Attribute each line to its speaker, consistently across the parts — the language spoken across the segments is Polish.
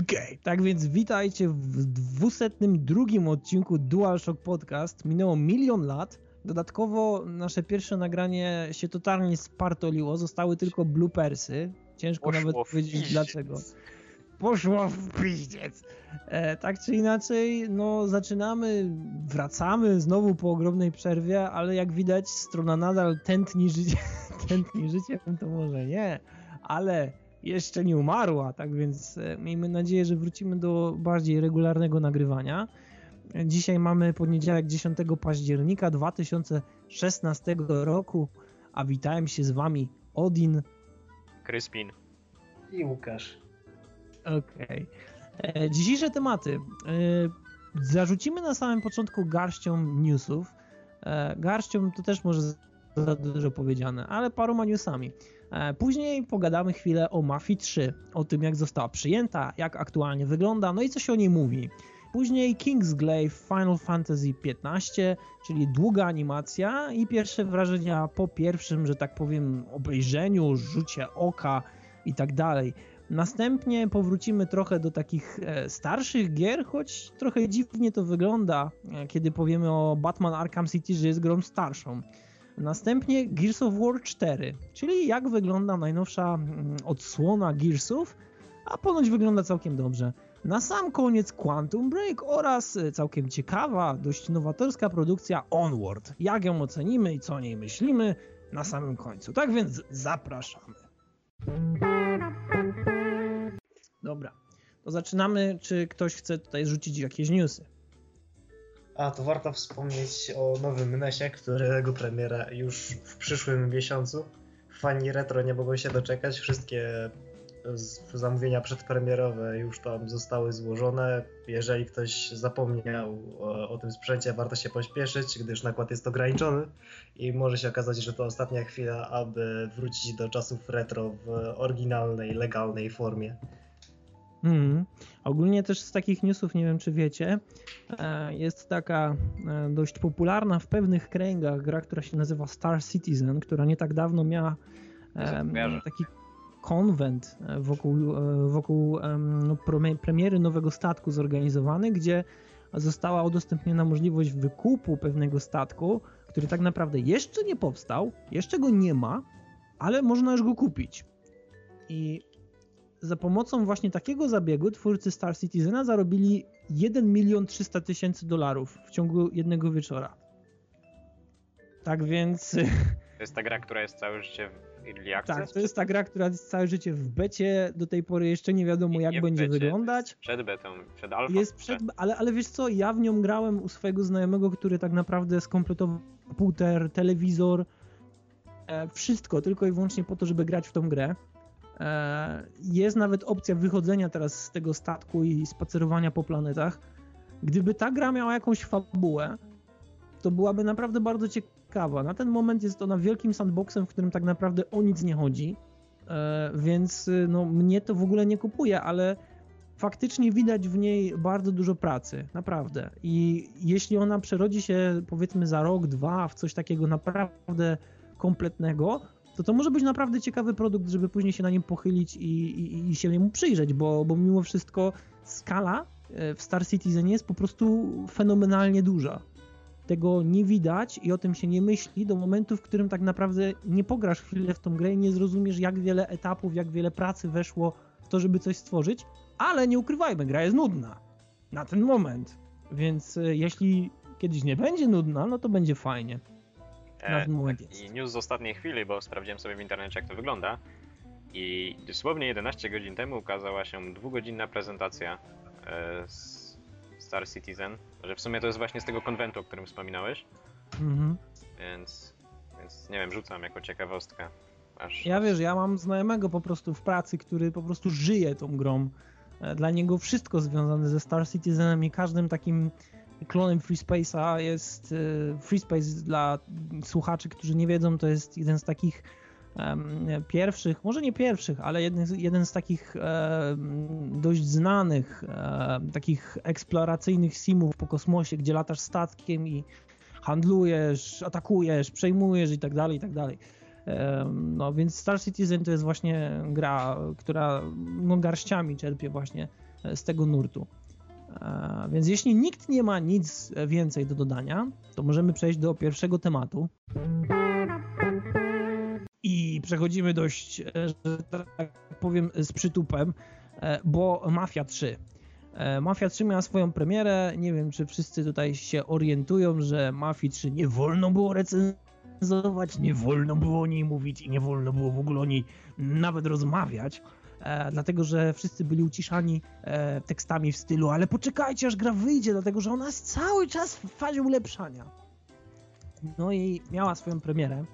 Speaker 1: Okej, okay, tak więc witajcie w dwusetnym drugim odcinku DualShock Podcast. Minęło milion lat. Dodatkowo nasze pierwsze nagranie się totalnie spartoliło, zostały tylko bloopersy. Ciężko Poszło nawet powiedzieć dlaczego. Poszło w piździec. E, tak czy inaczej, no zaczynamy, wracamy znowu po ogromnej przerwie, ale jak widać strona nadal tętni życie, tętni życiem, to może nie, ale jeszcze nie umarła, tak więc e, miejmy nadzieję, że wrócimy do bardziej regularnego nagrywania. Dzisiaj mamy poniedziałek 10 października 2016 roku, a witałem się z wami Odin,
Speaker 2: Kryspin
Speaker 3: i Łukasz.
Speaker 1: Okej. Okay. E, dzisiejsze tematy. E, zarzucimy na samym początku garścią newsów. Garścią to też może za dużo powiedziane, ale paroma newsami. E, później pogadamy chwilę o Mafii 3, o tym jak została przyjęta, jak aktualnie wygląda, no i co się o niej mówi. Później Kingsglaive Final Fantasy XV, czyli długa animacja i pierwsze wrażenia po pierwszym, że tak powiem, obejrzeniu, rzucie oka i tak dalej. Następnie powrócimy trochę do takich e, starszych gier, choć trochę dziwnie to wygląda, e, kiedy powiemy o Batman Arkham City, że jest grą starszą. Następnie Gears of War 4, czyli jak wygląda najnowsza mm, odsłona Gearsów, a ponoć wygląda całkiem dobrze. Na sam koniec Quantum Break oraz e, całkiem ciekawa, dość nowatorska produkcja Onward. Jak ją ocenimy i co o niej myślimy na samym końcu. Tak więc zapraszamy. Dobra, to zaczynamy. Czy ktoś chce tutaj rzucić jakieś newsy?
Speaker 3: A to warto wspomnieć o nowym NESie, którego premiera już w przyszłym miesiącu. Fani retro nie mogą się doczekać. Wszystkie zamówienia przedpremierowe już tam zostały złożone. Jeżeli ktoś zapomniał o, o, tym sprzęcie, warto się pośpieszyć, gdyż nakład jest ograniczony i może się okazać, że to ostatnia chwila, aby wrócić do czasów retro w oryginalnej, legalnej formie.
Speaker 1: Mm. Ogólnie też z takich newsów, nie wiem czy wiecie, e, jest taka e, dość popularna w pewnych kręgach gra, która się nazywa Star Citizen, która nie tak dawno miała taki konwent e, wokół, wokół no, premiery nowego statku zorganizowany, gdzie została udostępniona możliwość wykupu pewnego statku, który tak naprawdę jeszcze nie powstał, jeszcze go nie ma, ale można już go kupić. I za pomocą właśnie takiego zabiegu twórcy Star Citizena zarobili 1 milion 300 tysięcy dolarów w ciągu jednego wieczora. Tak więc...
Speaker 2: To jest ta gra, która jest całe życie w Early Access?
Speaker 1: Tak, to jest ta gra, która jest całe życie w becie. Do tej pory jeszcze nie wiadomo, jak nie będzie becie, wyglądać.
Speaker 2: Przed betą, przed alfą.
Speaker 1: Jest przed, ale, ale wiesz co, ja w nią grałem u swojego znajomego, który tak naprawdę skompletował komputer, telewizor, e, wszystko tylko i wyłącznie po to, żeby grać w tą grę. E, jest nawet opcja wychodzenia teraz z tego statku i spacerowania po planetach. Gdyby ta gra miała jakąś fabułę, to byłaby naprawdę bardzo ciekawa. Na ten moment jest ona wielkim sandboxem, w którym tak naprawdę o nic nie chodzi, e, więc no, mnie to w ogóle nie kupuje, ale faktycznie widać w niej bardzo dużo pracy, naprawdę. I jeśli ona przerodzi się powiedzmy za rok, dwa w coś takiego naprawdę kompletnego, to to może być naprawdę ciekawy produkt, żeby później się na nim pochylić i, i, i się mu przyjrzeć, bo, bo mimo wszystko skala e, w Star Citizen jest po prostu fenomenalnie duża. Tego nie widać i o tym się nie myśli do momentu, w którym tak naprawdę nie pograsz chwilę w tą grę i nie zrozumiesz, jak wiele etapów, jak wiele pracy weszło w to, żeby coś stworzyć, ale nie ukrywajmy, gra jest nudna na ten moment. Więc e, jeśli kiedyś nie będzie nudna, no to będzie fajnie.
Speaker 2: E, I news z ostatniej chwili, bo sprawdziłem sobie w internecie, jak to wygląda. I dosłownie 11 godzin temu ukazała się dwugodzinna prezentacja e, z Star Citizen, że w sumie to jest właśnie z tego konwentu, o którym wspominałeś. Mhm. Więc, więc nie wiem, rzucam jako ciekawostkę.
Speaker 1: Aż, ja wiesz, ja mam znajomego po prostu w pracy, który po prostu żyje tą grą. E, dla niego wszystko związane ze Star Citizenem i każdym takim klonem FreeSpace'a jest e, FreeSpace dla słuchaczy, którzy nie wiedzą, to jest jeden z takich pierwszych, może nie pierwszych, ale jeden, jeden z takich dość znanych takich eksploracyjnych simów po kosmosie, gdzie latasz statkiem i handlujesz, atakujesz, przejmujesz i tak dalej, i tak dalej. No więc Star Citizen to jest właśnie gra, która no, garściami czerpie właśnie z tego nurtu. Więc jeśli nikt nie ma nic więcej do dodania, to możemy przejść do pierwszego tematu. I przechodzimy dość, że tak powiem, z przytupem, bo Mafia 3. Mafia 3 miała swoją premierę. Nie wiem, czy wszyscy tutaj się orientują, że Mafii 3 nie wolno było recenzować, nie wolno było o niej mówić i nie wolno było w ogóle o niej nawet rozmawiać. E, dlatego że wszyscy byli uciszani e, tekstami w stylu ale poczekajcie aż gra wyjdzie, dlatego że ona jest cały czas w fazie ulepszania. No i miała swoją premierę.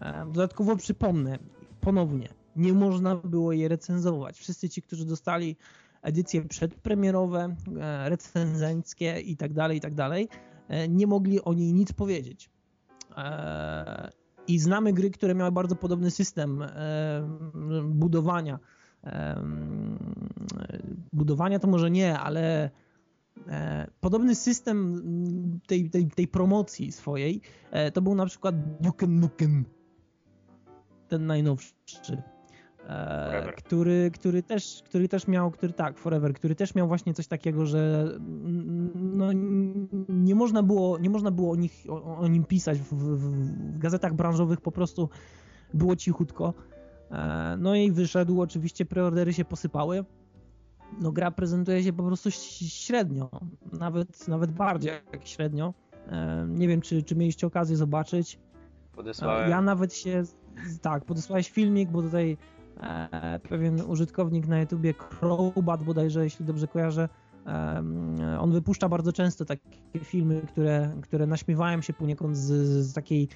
Speaker 1: E, dodatkowo przypomnę, ponownie, nie można było jej recenzować. Wszyscy ci, którzy dostali edycje przedpremierowe, recenzenckie i tak dalej, i tak dalej, nie mogli o niej nic powiedzieć. I znamy gry, które miały bardzo podobny system budowania budowania to może nie, ale e, podobny system tej, tej, tej promocji swojej e, to był na przykład Duke Nukem, ten najnowszy. E, który, który, też, który też miał, który tak, Forever, który też miał właśnie coś takiego, że no, nie można było, nie można było o, nich, o, o nim pisać w, w, w gazetach branżowych, po prostu było cichutko. E, no i wyszedł, oczywiście preordery się posypały. No gra prezentuje się po prostu średnio, nawet, nawet bardziej jak średnio. E, nie wiem, czy, czy mieliście okazję zobaczyć.
Speaker 2: Podesłałem.
Speaker 1: Ja nawet się, tak, podesłałeś filmik, bo tutaj e, pewien użytkownik na YouTubie, Crowbat bodajże, jeśli dobrze kojarzę, on wypuszcza bardzo często takie filmy, które, które naśmiewają się poniekąd z, z takiej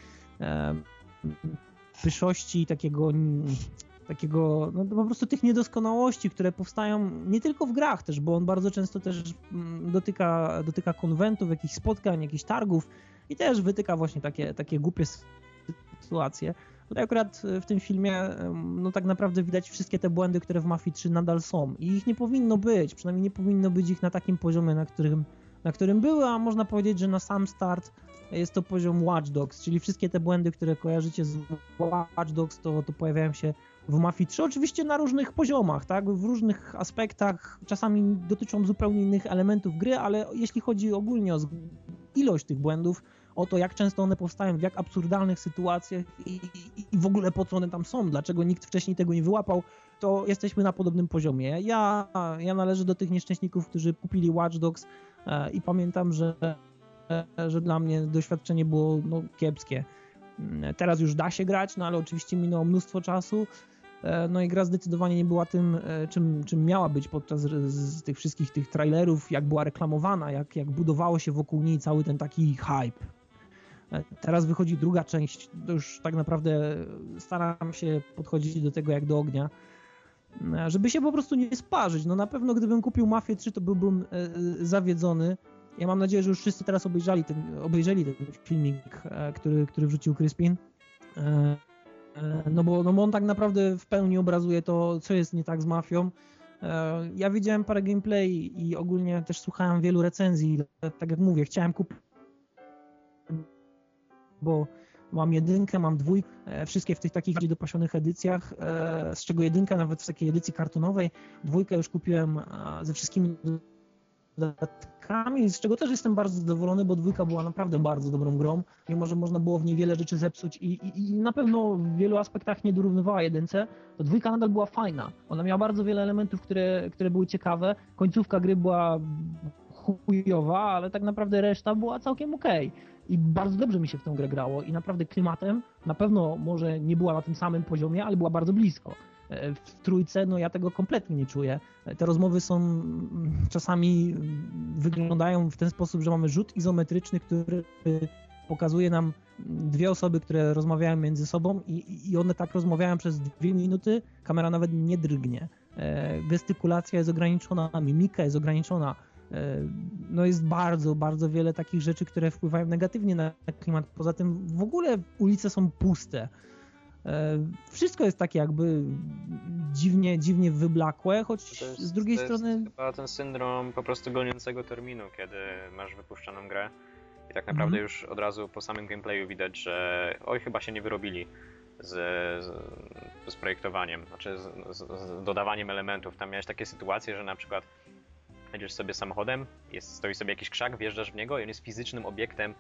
Speaker 1: pyszości, takiego takiego, no po prostu tych niedoskonałości, które powstają nie tylko w grach też, bo on bardzo często też mm, dotyka, dotyka konwentów, jakichś spotkań, jakichś targów i też wytyka właśnie takie, takie głupie sytuacje. Tutaj akurat w tym filmie no tak naprawdę widać wszystkie te błędy, które w Mafii 3 nadal są i ich nie powinno być, przynajmniej nie powinno być ich na takim poziomie, na którym, na którym były, a można powiedzieć, że na sam start jest to poziom Watch Dogs, czyli wszystkie te błędy, które kojarzycie z Watch Dogs, to, to pojawiają się w Mafii 3, oczywiście na różnych poziomach, tak, w różnych aspektach, czasami dotyczą zupełnie innych elementów gry, ale jeśli chodzi ogólnie o ilość tych błędów, o to, jak często one powstają, w jak absurdalnych sytuacjach i, i, i, w ogóle po co one tam są, dlaczego nikt wcześniej tego nie wyłapał, to jesteśmy na podobnym poziomie. Ja, ja należę do tych nieszczęśników, którzy kupili Watch Dogs e, i pamiętam, że że dla mnie doświadczenie było no, kiepskie. Mm, teraz już da się grać, no ale oczywiście minęło mnóstwo czasu. E, no i gra zdecydowanie nie była tym, e, czym, czym miała być podczas z tych wszystkich tych trailerów, jak była reklamowana, jak, jak budowało się wokół niej cały ten taki hype. E, teraz wychodzi druga część, to już tak naprawdę staram się podchodzić do tego jak do ognia, żeby się po prostu nie sparzyć. No na pewno gdybym kupił Mafię 3, to byłbym zawiedzony, ja mam nadzieję, że już wszyscy teraz obejrzeli ten, obejrzeli ten filmik, e, który, który wrzucił Crispin. E, e, no bo, no bo on tak naprawdę w pełni obrazuje to, co jest nie tak z mafią. Ja widziałem parę gameplay i ogólnie też słuchałem wielu recenzji. Tak jak mówię, chciałem kupić, bo mam jedynkę, mam dwójkę, wszystkie w tych takich bardziej dopasionych edycjach, z czego jedynka nawet w takiej edycji kartonowej, dwójkę już kupiłem ze wszystkimi dodatkami, z czego też jestem bardzo zadowolony, bo dwójka była naprawdę bardzo dobrą grą, mimo że można było w niej wiele rzeczy zepsuć i, i, i na pewno w wielu aspektach nie dorównywała jedynce, to dwójka nadal była fajna. Ona miała bardzo wiele elementów, które, które były ciekawe, końcówka gry była chujowa, ale tak naprawdę reszta była całkiem okej. Okay. I bardzo dobrze mi się w tę grę grało i naprawdę klimatem na pewno może nie była na tym samym poziomie, ale była bardzo blisko. E, w trójce, no ja tego kompletnie nie czuję. Te rozmowy są mm, czasami wyglądają w ten sposób, że mamy rzut izometryczny, który pokazuje nam dwie osoby, które rozmawiają między sobą i, i one tak rozmawiają przez dwie minuty, kamera nawet nie drgnie. E, gestykulacja jest ograniczona, mimika jest ograniczona. E, no jest bardzo, bardzo wiele takich rzeczy, które wpływają negatywnie na klimat. Poza tym w ogóle ulice są puste. E, wszystko jest takie jakby dziwnie, dziwnie wyblakłe, choć jest, z drugiej
Speaker 2: to
Speaker 1: strony...
Speaker 2: Jest chyba ten syndrom po prostu goniącego terminu, kiedy masz wypuszczoną grę i tak naprawdę mm. już od razu po samym gameplayu widać, że oj, chyba się nie wyrobili z, z, z projektowaniem, znaczy z, z, dodawaniem elementów. Tam miałeś takie sytuacje, że na przykład jedziesz sobie samochodem, jest, stoi sobie jakiś krzak, wjeżdżasz w niego i on jest fizycznym obiektem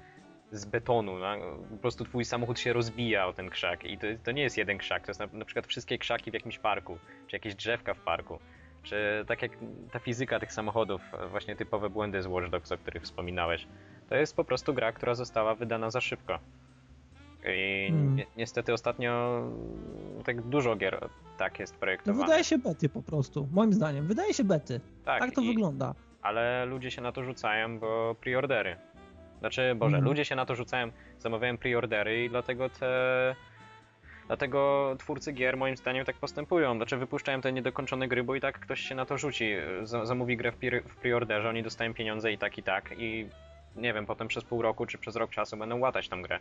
Speaker 2: z betonu. No? Po prostu twój samochód się rozbija o ten krzak. I to, to nie jest jeden krzak, to jest na, na, przykład wszystkie krzaki w jakimś parku, czy jakieś drzewka w parku. Czy tak jak ta fizyka tych samochodów, właśnie typowe błędy z Watch Dogs, o których wspominałeś. To jest po prostu gra, która została wydana za szybko. I hmm. ni niestety ostatnio tak dużo gier tak jest projektowane.
Speaker 1: No wydaje się bety po prostu, moim zdaniem. Wydaje się bety. Tak, tak to i, wygląda.
Speaker 2: Ale ludzie się na to rzucają, bo preordery. Znaczy, Boże, hmm. ludzie się na to rzucają, zamawiają preordery i dlatego te... Dlatego twórcy gier moim zdaniem tak postępują. Znaczy wypuszczają te niedokończone gry, bo i tak ktoś się na to rzuci. Zamówi grę w preorderze, oni dostają pieniądze i tak i tak i nie wiem, potem przez pół roku czy przez rok czasu będą łatać tą grę.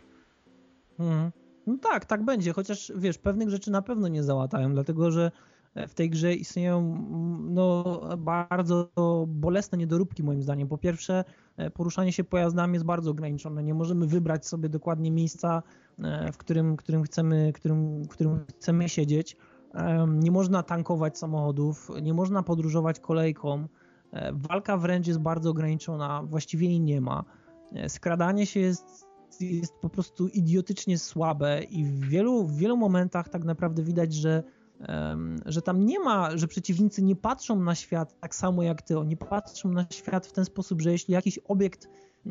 Speaker 1: Mhm. No tak, tak będzie, chociaż wiesz, pewnych rzeczy na pewno nie załatają, dlatego że w tej grze istnieją no, bardzo bolesne niedoróbki moim zdaniem. Po pierwsze, e, poruszanie się pojazdami jest bardzo ograniczone. Nie możemy wybrać sobie dokładnie miejsca, e, w którym, którym, chcemy, którym, którym chcemy siedzieć. Nie można tankować samochodów, nie można podróżować kolejką. Walka wręcz jest bardzo ograniczona, właściwie jej nie ma. Skradanie się jest jest po prostu idiotycznie słabe i w wielu, w wielu momentach tak naprawdę widać, że, że tam nie ma, że przeciwnicy nie patrzą na świat tak samo jak ty. Oni patrzą na świat w ten sposób, że jeśli jakiś obiekt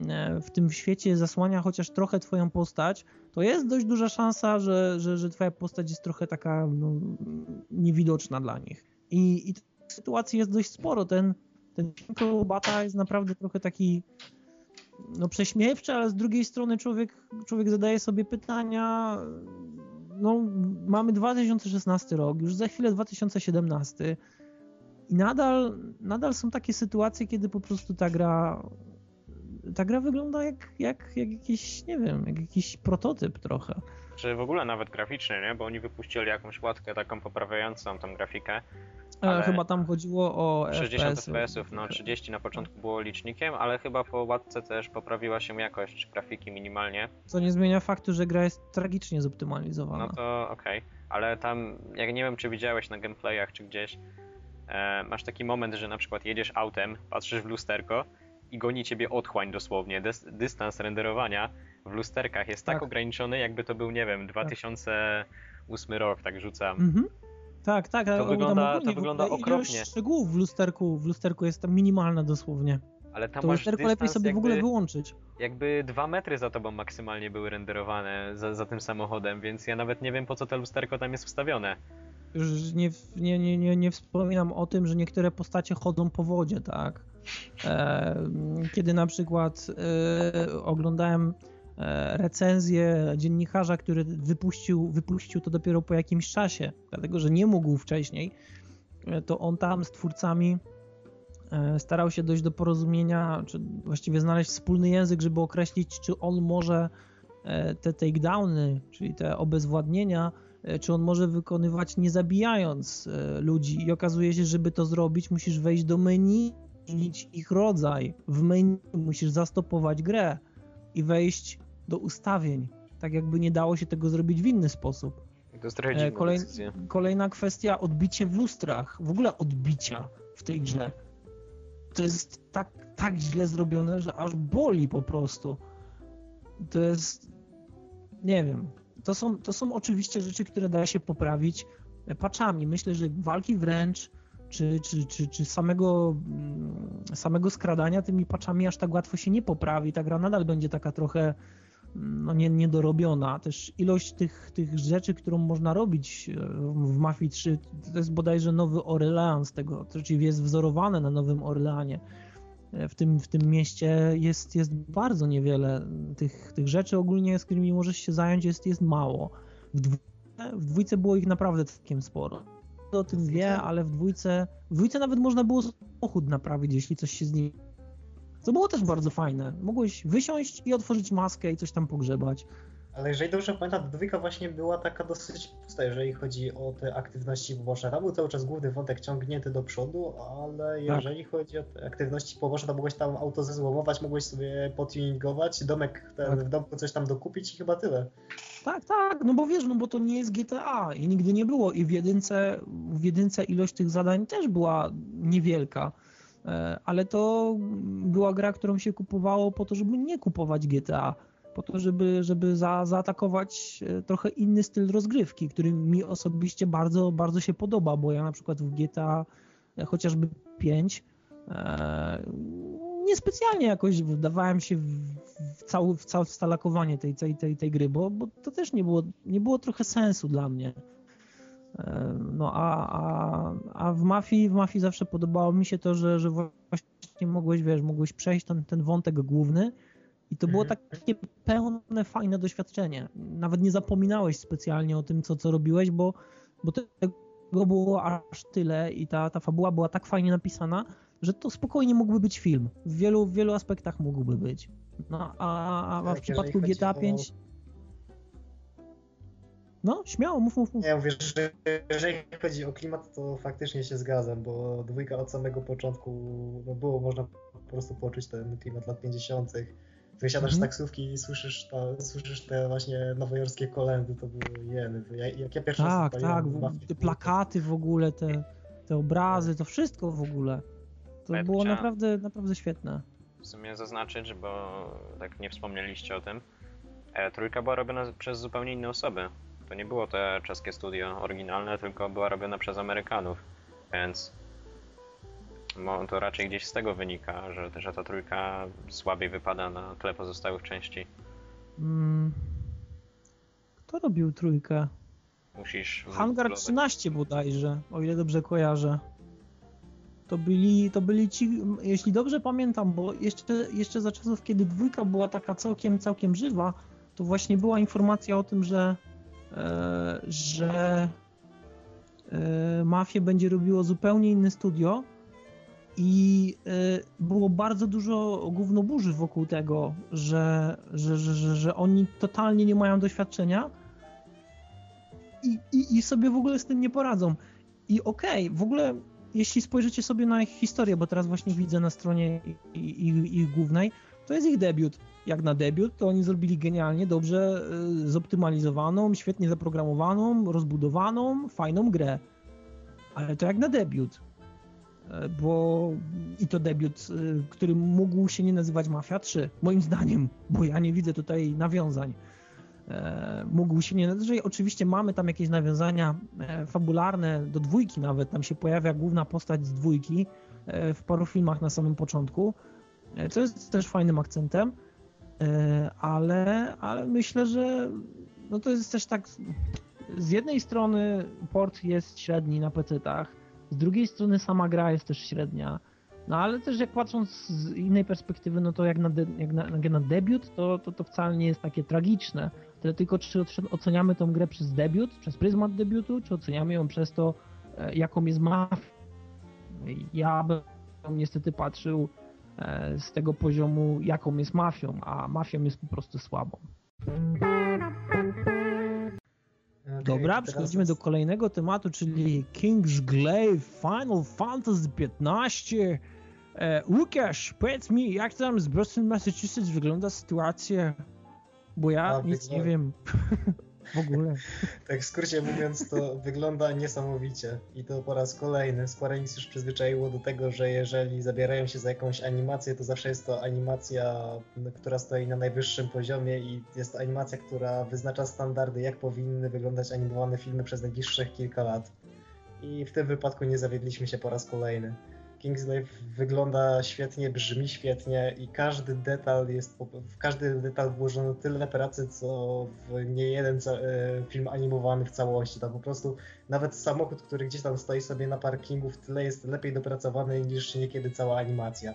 Speaker 1: e, w tym świecie zasłania chociaż trochę twoją postać, to jest dość duża szansa, że, że, że twoja postać jest trochę taka no, niewidoczna dla nich. I, i sytuacji jest dość sporo. Ten, ten jest naprawdę trochę taki no, prześmiewcze, ale z drugiej strony człowiek, człowiek zadaje sobie pytania. No, mamy 2016 rok, już za chwilę 2017 i nadal, nadal są takie sytuacje, kiedy po prostu ta gra ta gra wygląda jak, jak, jak jakiś, nie wiem, jak jakiś prototyp trochę.
Speaker 2: Czy w ogóle nawet graficzny, nie? Bo oni wypuścili jakąś łatkę taką poprawiającą tą grafikę
Speaker 1: ale chyba tam chodziło o
Speaker 2: 60 FPS-ów, no 30 na początku było licznikiem, ale chyba po łatce też poprawiła się jakość grafiki minimalnie.
Speaker 1: Co nie zmienia faktu, że gra jest tragicznie zoptymalizowana.
Speaker 2: No to okej, okay. ale tam, jak nie wiem czy widziałeś na gameplayach czy gdzieś, e, masz taki moment, że na przykład jedziesz autem, patrzysz w lusterko i goni ciebie otchłań dosłownie. Dys dystans renderowania w lusterkach jest tak, tak ograniczony, jakby to był, nie wiem, 2008 tak. rok, tak rzucam. Mhm.
Speaker 1: Tak, tak. To wygląda, to wygląda okropnie. szczegółów w lusterku, w lusterku jest tam minimalna dosłownie. Ale tam to masz lusterko lepiej sobie w ogóle wyłączyć.
Speaker 2: Jakby dwa metry za tobą maksymalnie były renderowane za, za tym samochodem, więc ja nawet nie wiem po co to lusterko tam jest wstawione.
Speaker 1: Już nie, nie, nie, nie, nie wspominam o tym, że niektóre postacie chodzą po wodzie, tak? E, kiedy na przykład e, oglądałem recenzję dziennikarza, który wypuścił, wypuścił to dopiero po jakimś czasie, dlatego że nie mógł wcześniej, e, to on tam z twórcami e, starał się dojść do porozumienia, czy właściwie znaleźć wspólny język, żeby określić, czy on może te takedowny, czyli te obezwładnienia, czy on może wykonywać nie zabijając ludzi. I okazuje się, żeby to zrobić, musisz wejść do menu, zmienić ich rodzaj. W menu musisz zastopować grę i wejść do ustawień. Tak jakby nie dało się tego zrobić w inny sposób.
Speaker 2: To jest trochę e, Kolej,
Speaker 1: Kolejna kwestia, odbicie w lustrach. W ogóle odbicia w tej grze. To jest tak, tak źle zrobione, że aż boli po prostu. To jest... Nie wiem. To są, to są oczywiście rzeczy, które da się poprawić paczami. Myślę, że walki wręcz czy, czy, czy, czy samego, mm, samego skradania tymi paczami aż tak łatwo się nie poprawi. Ta gra nadal będzie taka trochę no nie, niedorobiona. Też ilość tych, tych rzeczy, którą można robić e, w Mafii 3, to jest bodajże Nowy Orleans tego, to czyli jest wzorowane na Nowym Orleanie. E, w tym, w tym mieście jest, jest bardzo niewiele tych, tych rzeczy ogólnie, z którymi możesz się zająć, jest, jest mało. W dwójce, w dwójce było ich naprawdę całkiem sporo. O tym wie, ale w dwójce, w dwójce nawet można było samochód naprawić, jeśli coś się z nim co było też bardzo fajne. Mogłeś wysiąść i otworzyć maskę i coś tam pogrzebać.
Speaker 3: Ale jeżeli dobrze pamiętam, dwójka właśnie była taka dosyć pusta, jeżeli chodzi o te aktywności poboczne. Tam był cały czas główny wątek ciągnięty do przodu, ale tak. jeżeli tak. chodzi o te aktywności poboczne, to mogłeś tam auto zezłomować, mogłeś sobie potuningować, domek ten, tak. w domku coś tam dokupić i chyba tyle.
Speaker 1: Tak, tak, no bo wiesz, no bo to nie jest GTA i nigdy nie było i w jedynce, w jedynce ilość tych zadań też była niewielka, ale to była gra, którą się kupowało po to, żeby nie kupować GTA, po to, żeby, żeby za, zaatakować e, trochę inny styl rozgrywki, który mi osobiście bardzo, bardzo się podoba, bo ja na przykład w GTA e, chociażby 5 niespecjalnie jakoś wdawałem się w, w, cały, w całe wstalakowanie tej, tej, tej, tej gry, bo, bo to też nie było, nie było trochę sensu dla mnie. No a, a, a w mafii, w mafii zawsze podobało mi się to, że, że właśnie mogłeś, wiesz, mogłeś przejść ten, ten wątek główny i to było mhm. takie pełne, fajne doświadczenie. Nawet nie zapominałeś specjalnie o tym, co, co robiłeś, bo, bo tego było aż tyle i ta, ta fabuła była tak fajnie napisana, że to spokojnie mógłby być film. W wielu, w wielu aspektach mógłby być. No, a, a, a w tak, przypadku GTA 5... No, śmiało, mów, mów, mów.
Speaker 3: Ja mówię, że jeżeli chodzi o klimat, to faktycznie się zgadzam, bo dwójka od samego początku no było można po prostu poczuć ten klimat lat 50. Wysiadasz mm-hmm. z mhm. taksówki i słyszysz, ta, słyszysz te właśnie nowojorskie kolendy, to było jeny. Jak, jak ja pierwszy
Speaker 1: tak, raz Tak, tak, te plakaty w ogóle, te, te obrazy, to wszystko w ogóle. To ja było naprawdę, naprawdę świetne.
Speaker 2: W sumie zaznaczyć, bo tak nie wspomnieliście o tym. E, trójka była robiona przez zupełnie inne osoby. To nie było te czeskie studio oryginalne, tylko była robiona przez Amerykanów. Więc to raczej gdzieś z tego wynika, że, że ta trójka słabiej wypada na tle pozostałych części. Hmm.
Speaker 1: Kto robił trójkę?
Speaker 2: Musisz.
Speaker 1: Hangar 13 bodajże, o ile dobrze kojarzę to byli, to byli ci, jeśli dobrze pamiętam, bo jeszcze, jeszcze za czasów, kiedy dwójka była taka całkiem, całkiem żywa, to właśnie była informacja o tym, że, że e, Mafię będzie robiło zupełnie inne studio i e, było bardzo dużo gównoburzy wokół tego, że, że, że, że, oni totalnie nie mają doświadczenia i, i, i sobie w ogóle z tym nie poradzą. I okej, okay, w ogóle jeśli spojrzycie sobie na ich historię, bo teraz właśnie widzę na stronie ich, ich głównej, to jest ich debiut. Jak na debiut, to oni zrobili genialnie, dobrze y, zoptymalizowaną, świetnie zaprogramowaną, rozbudowaną, fajną grę. Ale to jak na debiut. E, bo i to debiut, y, który mógł się nie nazywać Mafia 3, moim zdaniem, bo ja nie widzę tutaj nawiązań. E, mógł się nie należeć. Oczywiście mamy tam jakieś nawiązania e, fabularne, do dwójki nawet, tam się pojawia główna postać z dwójki w paru filmach na samym początku, co jest też fajnym akcentem, ale, ale myślę, że no to jest też tak, z jednej strony port jest średni na PC-tach, z drugiej strony sama gra jest też średnia, no ale też jak patrząc z innej perspektywy, no to jak na, de, jak na, jak na debiut, to, to, to wcale nie jest takie tragiczne. Tyle tylko, czy oceniamy tę grę przez debiut, przez pryzmat debiutu, czy oceniamy ją przez to, e, jaką jest mafia. Ja bym niestety patrzył e, z tego poziomu, jaką jest mafią, a mafią jest po prostu słabą. Dobra, przechodzimy do kolejnego tematu, czyli King's Glaive Final Fantasy XV. E, Łukasz, powiedz mi, jak tam z Boston, Massachusetts wygląda sytuacja bo ja nic nie wiem w ogóle.
Speaker 3: tak w skrócie mówiąc, to wygląda niesamowicie. I to po raz kolejny. Square Enix już przyzwyczaiło do tego, że jeżeli zabierają się za jakąś animację, to zawsze jest to animacja, która stoi na najwyższym poziomie i jest to animacja, która wyznacza standardy, jak powinny wyglądać animowane filmy przez najbliższych kilka lat. I w tym wypadku nie zawiedliśmy się po raz kolejny. Kingsglaive wygląda świetnie, brzmi świetnie i każdy detal jest, w każdy detal włożono tyle pracy, co w nie jeden e, film animowany w całości. Tam po prostu nawet samochód, który gdzieś tam stoi sobie na parkingu w tyle jest lepiej dopracowany niż niekiedy cała animacja.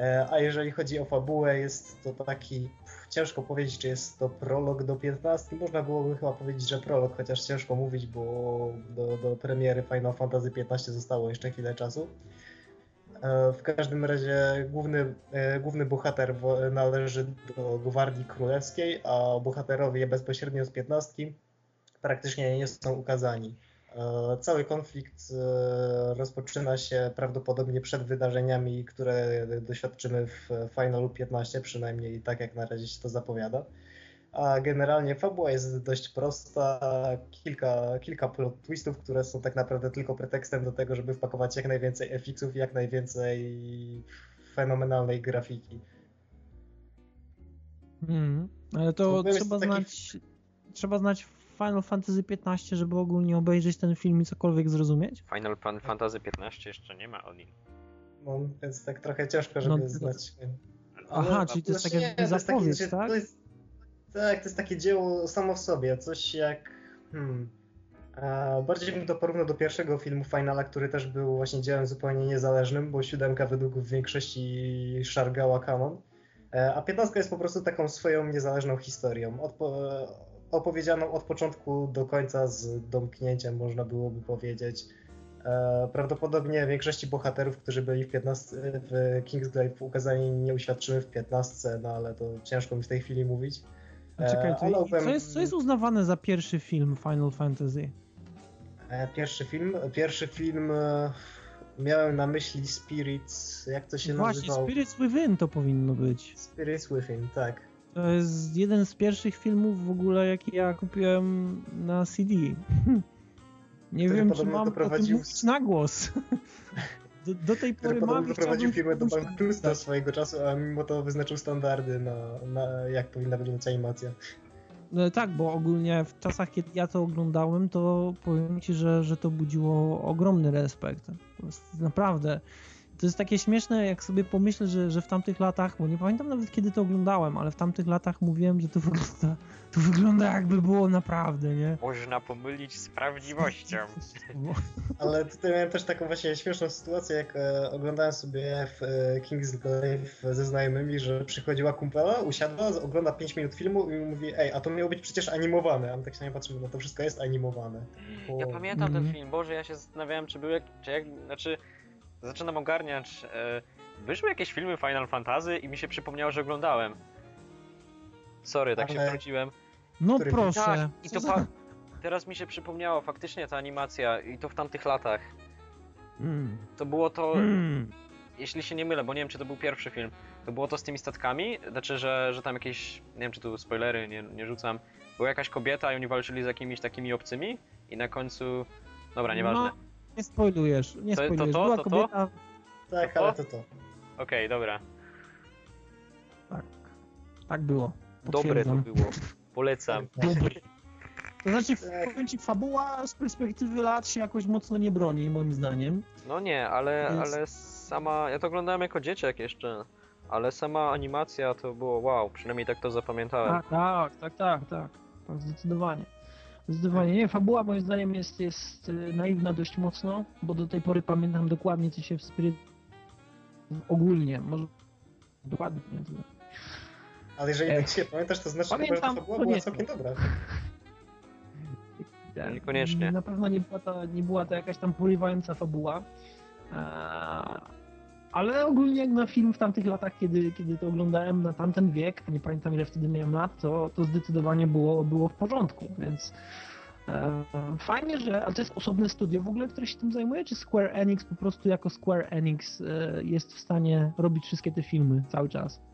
Speaker 3: E, a jeżeli chodzi o fabułę, jest to taki, ciężko powiedzieć, czy jest to prolog do 15. Można byłoby chyba powiedzieć, że prolog, chociaż ciężko mówić, bo do, do premiery Final Fantasy 15 zostało jeszcze chwilę czasu. E, w każdym razie główny, e, główny bohater należy do Gwardii Królewskiej, a bohaterowie bezpośrednio z piętnastki praktycznie nie są ukazani. E, cały konflikt rozpoczyna się prawdopodobnie przed wydarzeniami, które doświadczymy w Finalu 15, przynajmniej tak jak na razie się to zapowiada. A generalnie fabuła jest dość prosta, kilka, kilka plot twistów, które są tak naprawdę tylko pretekstem do tego, żeby wpakować jak najwięcej FX-ów, jak najwięcej fenomenalnej grafiki.
Speaker 1: Hmm, ale to trzeba znać trzeba znać Final Fantasy XV, żeby ogólnie obejrzeć ten film i cokolwiek zrozumieć?
Speaker 2: Final Fan Fantasy XV jeszcze nie ma Odin.
Speaker 3: No, więc tak trochę ciężko, żeby no, znać.
Speaker 1: Aha, czyli to jest takie zapowiedź, tak? To jest,
Speaker 3: tak, to jest takie dzieło samo w sobie, coś jak... Hmm, bardziej bym to porównał do pierwszego filmu Finala, który też był właśnie dziełem zupełnie niezależnym, bo siódemka według w większości szargała kanon. E, a piętnastka jest po prostu taką swoją niezależną historią, odpo- opowiedzianą od początku do końca z domknięciem, można byłoby powiedzieć. E, prawdopodobnie większości bohaterów, którzy byli w, 15, w Kingsglaive ukazani nie uświadczyły w 15, no ale to ciężko mi w tej chwili mówić.
Speaker 1: Czekaj, to, co, jest, co jest uznawane za pierwszy film Final Fantasy?
Speaker 3: E, pierwszy film? Pierwszy film e, miałem na myśli Spirits, jak to się
Speaker 1: Właśnie,
Speaker 3: nazywało?
Speaker 1: Właśnie, Spirits Within to powinno być.
Speaker 3: Spirits Within, tak.
Speaker 1: To jest jeden z pierwszych filmów w ogóle, jaki ja kupiłem na CD. Nie Który wiem, czy mam doprowadził... o tym na głos. Do, do tej pory mam
Speaker 3: doprowadził firmę do bankructwa swojego czasu, a mimo to wyznaczył standardy na, na jak powinna wyglądać animacja.
Speaker 1: No tak, bo ogólnie w czasach, kiedy ja to oglądałem, to powiem ci, że, że to budziło ogromny respekt. Naprawdę to jest takie śmieszne, jak sobie pomyślę, że, że w tamtych latach, bo nie pamiętam nawet kiedy to oglądałem, ale w tamtych latach mówiłem, że to wygląda, to wygląda jakby było naprawdę, nie?
Speaker 2: Można pomylić z prawdziwością.
Speaker 3: ale tutaj miałem też taką właśnie śmieszną sytuację, jak e, oglądałem sobie w e, King's Glaive ze znajomymi, że przychodziła kumpela, usiadła, ogląda 5 minut filmu i mówi, ej, a to miało być przecież animowane. A my tak się nie patrzymy, no to wszystko jest animowane.
Speaker 2: Bo... Ja pamiętam mm. ten mhm. film, Boże, ja się zastanawiałem, czy był jak, czy jak, znaczy zaczynam ogarniać. E, wyszły jakieś filmy Final Fantasy i mi się przypomniało, że oglądałem. Sorry, tak Ale... się wróciłem.
Speaker 1: No Który... proszę. Tak,
Speaker 2: i to pa... teraz mi się przypomniało faktycznie ta animacja i to w tamtych latach. Mm. To było to. Mm. Jeśli się nie mylę, bo nie wiem, czy to był pierwszy film. To było to z tymi statkami, znaczy, że, że tam jakieś, nie wiem, czy tu spoilery, nie, nie rzucam. Była jakaś kobieta i oni walczyli z jakimiś takimi obcymi i na końcu, dobra, nieważne. No
Speaker 1: nie spoilujesz, nie to, spoilujesz.
Speaker 2: To, to,
Speaker 1: Była
Speaker 2: to,
Speaker 1: kobieta...
Speaker 3: Tak, ale to to. Okej,
Speaker 2: okay, dobra.
Speaker 1: Tak, tak było.
Speaker 2: Dobre to było. Polecam. Dobre.
Speaker 1: To znaczy, powiem ci, fabuła z perspektywy lat się jakoś mocno nie broni, moim zdaniem.
Speaker 2: No nie, ale, Więc... ale sama... Ja to oglądałem jako dzieciak jeszcze, ale sama animacja to było wow, przynajmniej tak to zapamiętałem.
Speaker 1: Tak, tak, tak, tak, tak. tak zdecydowanie. Zdecydowanie nie. Fabuła moim zdaniem jest, jest y, naiwna dość mocno, bo do tej pory pamiętam dokładnie, co się w Spirit ogólnie, może dokładnie.
Speaker 3: Ale jeżeli tak się pamiętasz, to znaczy, że ta fabuła była całkiem dobra.
Speaker 2: Niekoniecznie.
Speaker 1: Na pewno nie była, to, nie była to jakaś tam porywająca fabuła. Ale ogólnie jak na film w tamtych latach, kiedy, kiedy to oglądałem na tamten wiek, nie pamiętam ile wtedy miałem lat, to, to zdecydowanie było, było w porządku, więc e, fajnie, że, ale to jest osobne studio w ogóle, które się tym zajmuje, czy Square Enix po prostu jako Square Enix e, jest w stanie robić wszystkie te filmy cały czas?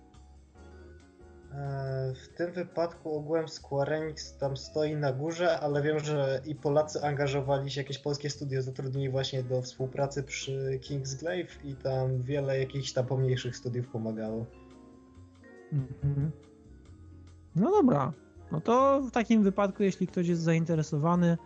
Speaker 3: E, w tym wypadku ogółem Square Enix tam stoi na górze, ale wiem, że i Polacy angażowali się, jakieś polskie studio zatrudnili właśnie do współpracy przy Kingsglaive i tam wiele jakichś tam pomniejszych studiów pomagało. Mhm.
Speaker 1: No dobra, no to w takim wypadku, jeśli ktoś jest zainteresowany,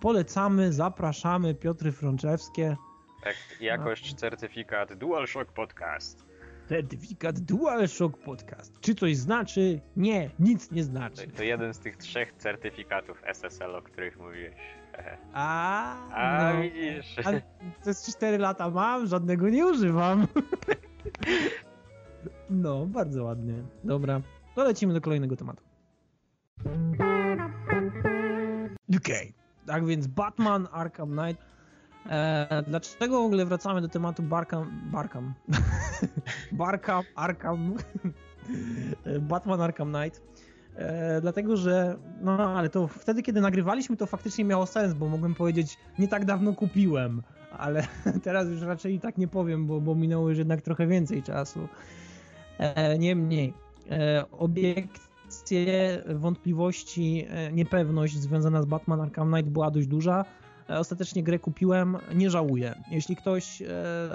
Speaker 1: polecamy, zapraszamy, Piotry Frączewskie.
Speaker 2: Tak, jakość, certyfikat DualShock Podcast.
Speaker 1: Certyfikat DualShock Podcast. Czy coś znaczy? Nie, nic nie znaczy.
Speaker 2: To, to jeden z tych trzech certyfikatów SSL, o których mówiłeś.
Speaker 1: A,
Speaker 2: A no. widzisz. A
Speaker 1: przez 4 lata mam, żadnego nie używam. No, bardzo ładnie. Dobra, to lecimy do kolejnego tematu. Okej, okay. tak więc Batman Arkham Knight E, dlaczego w ogóle wracamy do tematu Barkam, Barkam, Barkam, Arkham, Batman Arkham Knight? E, dlatego, że no ale to wtedy, kiedy nagrywaliśmy, to faktycznie miało sens, bo mogłem powiedzieć, nie tak dawno kupiłem, ale teraz już raczej tak nie powiem, bo, bo minęło już jednak trochę więcej czasu. E, niemniej, e, obiekcja emocje, wątpliwości, e, niepewność związana z Batman Arkham Knight była dość duża. E, ostatecznie grę kupiłem, nie żałuję. Jeśli ktoś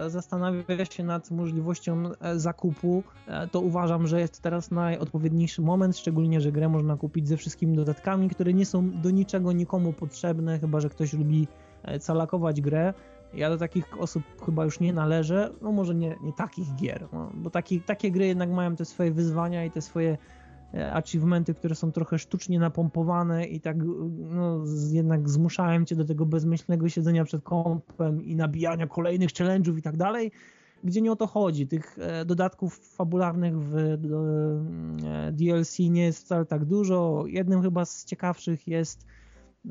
Speaker 1: zastanawia się nad możliwością zakupu, to uważam, że jest teraz najodpowiedniejszy moment, szczególnie, że grę można kupić ze wszystkimi dodatkami, które nie są do niczego nikomu potrzebne, chyba że ktoś lubi calakować grę. Ja do takich osób chyba już nie należę, no może nie, nie takich gier, no, bo taki, takie gry jednak mają te swoje wyzwania i te swoje e, achievementy, które są trochę sztucznie napompowane i tak no, jednak zmuszałem cię do tego bezmyślnego siedzenia przed kompem i nabijania kolejnych challenge'ów i tak dalej, gdzie nie o to chodzi. Tych e, dodatków fabularnych w e, DLC nie jest wcale tak dużo. Jednym chyba z ciekawszych jest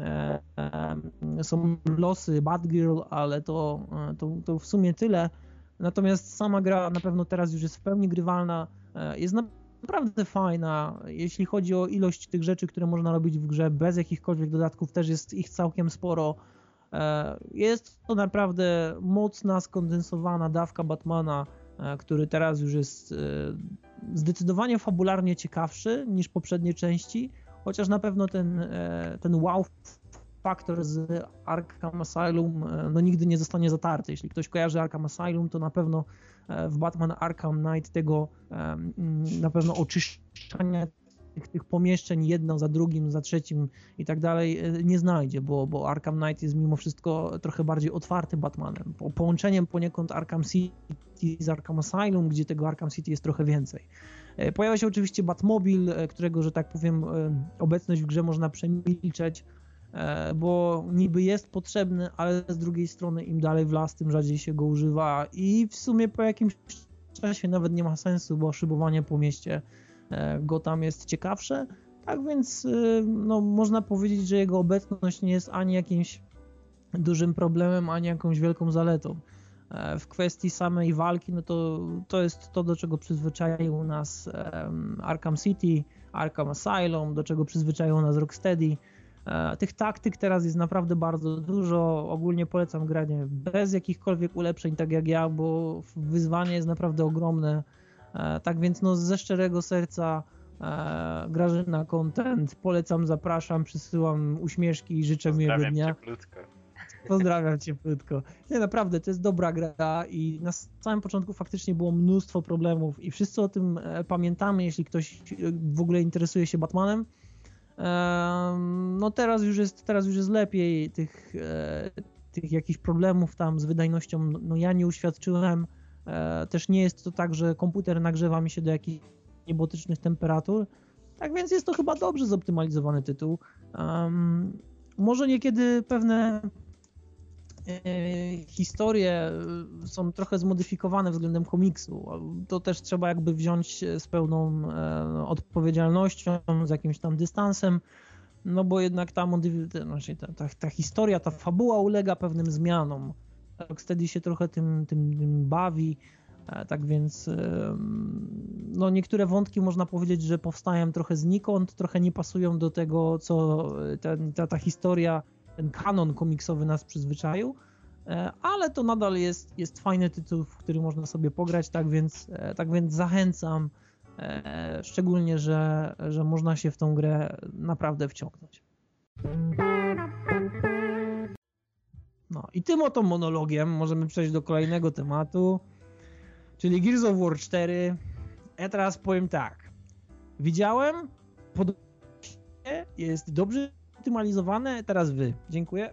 Speaker 1: E, e, są losy Batgirl, ale to, e, to, to w sumie tyle. Natomiast sama gra na pewno teraz już jest w pełni grywalna, jest naprawdę fajna. Jeśli chodzi o ilość tych rzeczy, które można robić w grze bez jakichkolwiek dodatków, też jest ich całkiem sporo. Jest to naprawdę mocna, skondensowana dawka Batmana, który teraz już jest zdecydowanie fabularnie ciekawszy niż poprzednie części chociaż na pewno ten, e, ten wow faktor z Arkham Asylum e, no nigdy nie zostanie zatarty. Jeśli ktoś kojarzy Arkham Asylum, to na pewno e, w Batman Arkham Knight tego na pewno oczyszczania tych, tych pomieszczeń jedno za drugim, za trzecim i tak dalej nie znajdzie, bo, bo Arkham Knight jest mimo wszystko trochę bardziej otwarty Batmanem. Po, połączeniem poniekąd Arkham City z Arkham Asylum, gdzie tego Arkham City jest trochę więcej. E, pojawia się oczywiście Batmobil, e, którego, że tak powiem, e, obecność w grze można przemilczeć, bo niby jest potrzebny, ale z drugiej strony im dalej w las, tym rzadziej się go używa i w sumie po jakimś czasie nawet nie ma sensu, bo szybowanie po mieście go tam jest ciekawsze. Tak więc no, można powiedzieć, że jego obecność nie jest ani jakimś dużym problemem, ani jakąś wielką zaletą. E, w kwestii samej walki, no to to jest to, do czego przyzwyczaił nas Arkham City, Arkham Asylum, do czego przyzwyczaił nas Rocksteady. E, tych taktyk teraz jest naprawdę bardzo dużo. Ogólnie polecam granie bez jakichkolwiek ulepszeń, tak jak ja, bo wyzwanie jest naprawdę ogromne. E, tak więc no, ze szczerego serca Grażyna Content polecam, zapraszam, przysyłam uśmieszki i życzę miłego dnia. Cieplutko. Pozdrawiam cię płytko. Nie, naprawdę, to jest dobra gra i na samym początku faktycznie było mnóstwo problemów i wszyscy o tym e, pamiętamy, jeśli ktoś e, w ogóle interesuje się Batmanem. No teraz już jest, teraz już jest lepiej. Tych, e, tych jakichś problemów tam z wydajnością, no ja nie uświadczyłem. Też nie jest to tak, że komputer nagrzewa mi się do jakichś niebotycznych temperatur. Tak więc jest to chyba dobrze zoptymalizowany tytuł. Um, może niekiedy pewne E, historie e, są trochę zmodyfikowane względem komiksu. To też trzeba jakby wziąć z pełną e, odpowiedzialnością, z jakimś tam dystansem, no bo jednak ta, znaczy ta, ta, ta historia, ta fabuła ulega pewnym zmianom. Rocksteady się trochę tym, tym, tym bawi, tak więc no niektóre wątki można powiedzieć, że powstają trochę znikąd, trochę nie pasują do tego, co ten, ta, ta historia ten kanon komiksowy nas przyzwyczaił, e, ale to nadal jest, jest fajny tytuł, w który można sobie pograć, tak więc, e, tak więc zachęcam, e, szczególnie, że, że można się w tą grę naprawdę wciągnąć. No i tym oto monologiem możemy przejść do kolejnego tematu, czyli Gears of War 4. Ja teraz powiem tak. Widziałem, podobnie jest dobrze optymalizowane, teraz wy. Dziękuję.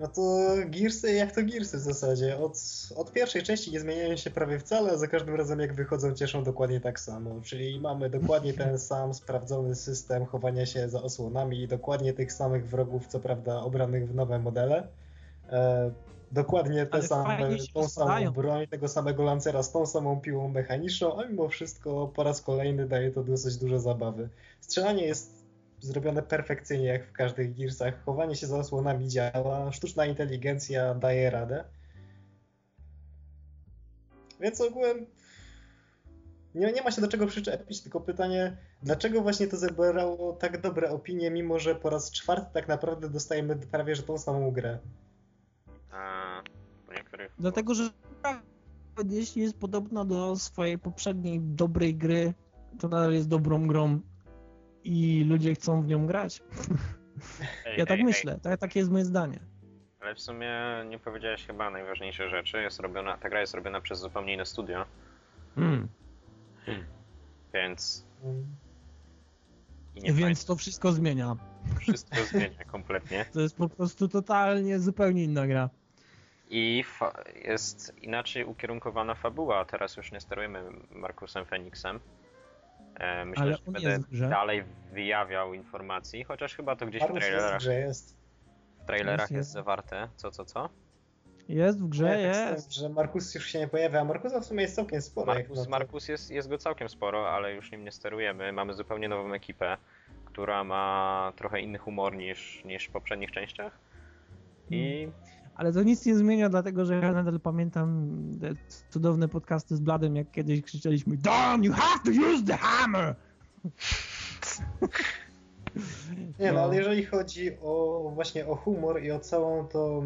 Speaker 3: No to Gearsy jak to Gearsy w zasadzie. Od, od pierwszej części nie zmieniają się prawie wcale, a za każdym razem jak wychodzą cieszą dokładnie tak samo. Czyli mamy dokładnie ten sam sprawdzony system chowania się za osłonami i dokładnie tych samych wrogów, co prawda obranych w nowe modele. E, dokładnie te same, tą samą broń, tego samego lancera z tą samą piłą mechaniczną, a mimo wszystko po raz kolejny daje to dosyć dużo zabawy. Strzelanie jest zrobione perfekcyjnie, jak w każdych Gearsach. Chowanie się za osłonami działa, sztuczna inteligencja daje radę. Więc ogółem nie, nie ma się do czego przyczepić, tylko pytanie, dlaczego właśnie to zebrało tak dobre opinie, mimo że po raz czwarty tak naprawdę dostajemy prawie że tą samą grę?
Speaker 1: A, niektórych... Dlatego, że jeśli jest podobna do swojej poprzedniej dobrej gry, to nadal jest dobrą grą i ludzie chcą w nią grać. Ej, ja tak ej, myślę, ej. Tak, takie jest moje zdanie.
Speaker 2: Ale w sumie nie powiedziałeś chyba najważniejsze rzeczy. Jest robiona, ta gra jest robiona przez zupełnie inne studio. Hmm. Hmm. Więc.
Speaker 1: Więc to wszystko zmienia.
Speaker 2: Wszystko zmienia kompletnie.
Speaker 1: To jest po prostu totalnie zupełnie inna gra.
Speaker 2: I jest inaczej ukierunkowana fabuła. Teraz już nie sterujemy Markusem Feniksem. E, myślę, Ale że będę dalej wyjawiał informacji, chociaż chyba to gdzieś w trailerach. Jest, jest. W trailerach jest, jest zawarte. Co, co, co?
Speaker 1: Jest w grze, ja jest.
Speaker 3: że Markus już się nie pojawia, a Markusa w sumie jest całkiem sporo.
Speaker 2: Markus, Markus jest, jest go całkiem sporo, ale już nim nie sterujemy. Mamy zupełnie nową ekipę, która ma trochę inny humor niż, niż w poprzednich częściach. I hmm.
Speaker 1: Ale to nic nie zmienia, dlatego że ja nadal pamiętam te cudowne podcasty z Bladem, jak kiedyś krzyczeliśmy Don, you have to use the hammer!
Speaker 3: Nie no, ale jeżeli chodzi o właśnie o humor i o całą tą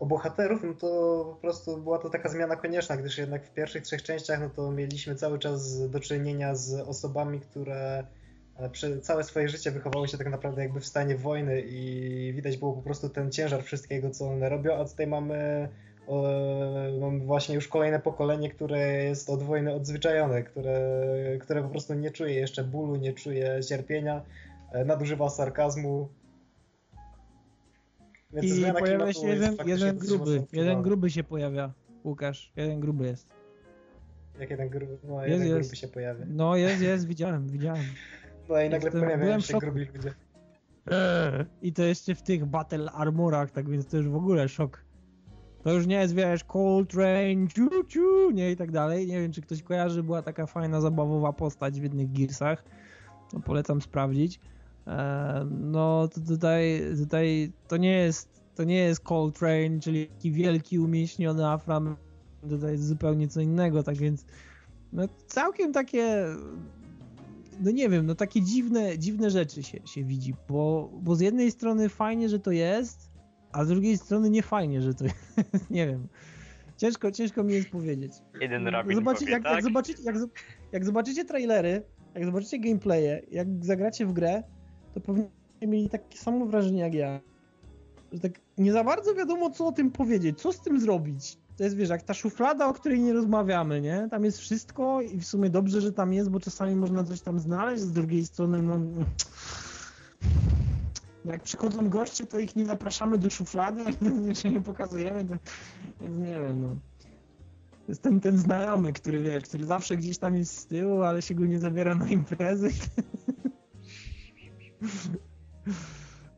Speaker 3: o bohaterów, no to po prostu była to taka zmiana konieczna, gdyż jednak w pierwszych trzech częściach no to mieliśmy cały czas do czynienia z osobami, które przez całe swoje życie wychowały się tak naprawdę jakby w stanie wojny i widać było po prostu ten ciężar wszystkiego, co one robią, a tutaj mamy, mamy właśnie już kolejne pokolenie, które jest od wojny odzwyczajone, które, które po prostu nie czuje jeszcze bólu, nie czuje cierpienia, e, nadużywa sarkazmu.
Speaker 1: Więc I pojawia się jeden, jeden gruby, jeden gruby się pojawia, Łukasz, jeden gruby jest.
Speaker 3: Jak jeden gruby, no, jest, jeden jest. gruby się pojawia.
Speaker 1: No jest, jest, widziałem, widziałem.
Speaker 3: No i nagle pojawiają się grubi ludzie.
Speaker 1: Eee, I to jeszcze w tych battle armorach, tak więc to już w ogóle szok. To już nie jest, wiesz, Coltrane, ciu, ciu, nie i tak dalej. Nie wiem, czy ktoś kojarzy, była taka fajna, zabawowa postać w jednych Gearsach. No, polecam sprawdzić. Eee, no to tutaj, tutaj to nie jest, to nie jest Coltrane, czyli taki wielki, umieśniony Afram. Tutaj jest zupełnie co innego, tak więc no, całkiem takie no nie wiem, no takie dziwne, dziwne rzeczy się, się widzi, bo, bo z jednej strony fajnie, że to jest, a z drugiej strony nie fajnie, że to jest, nie wiem. Ciężko, ciężko mi jest powiedzieć.
Speaker 2: Jeden rabin Zobaczy,
Speaker 1: powie, jak,
Speaker 2: tak?
Speaker 1: jak, zobaczycie, jak, jak zobaczycie trailery, jak zobaczycie gameplaye, jak zagracie w grę, to pewnie mieli takie samo wrażenie jak ja. Że tak nie za bardzo wiadomo, co o tym powiedzieć, co z tym zrobić to jest, wiesz, jak ta szuflada, o której nie rozmawiamy, nie? Tam jest wszystko i w sumie dobrze, że tam jest, bo czasami można coś tam znaleźć, z drugiej strony, no... Jak przychodzą goście, to ich nie zapraszamy do szuflady, jeszcze nie pokazujemy, to... nie wiem, no. Jest ten, ten znajomy, który, wiesz, który zawsze gdzieś tam jest z tyłu, ale się go nie zabiera na imprezy.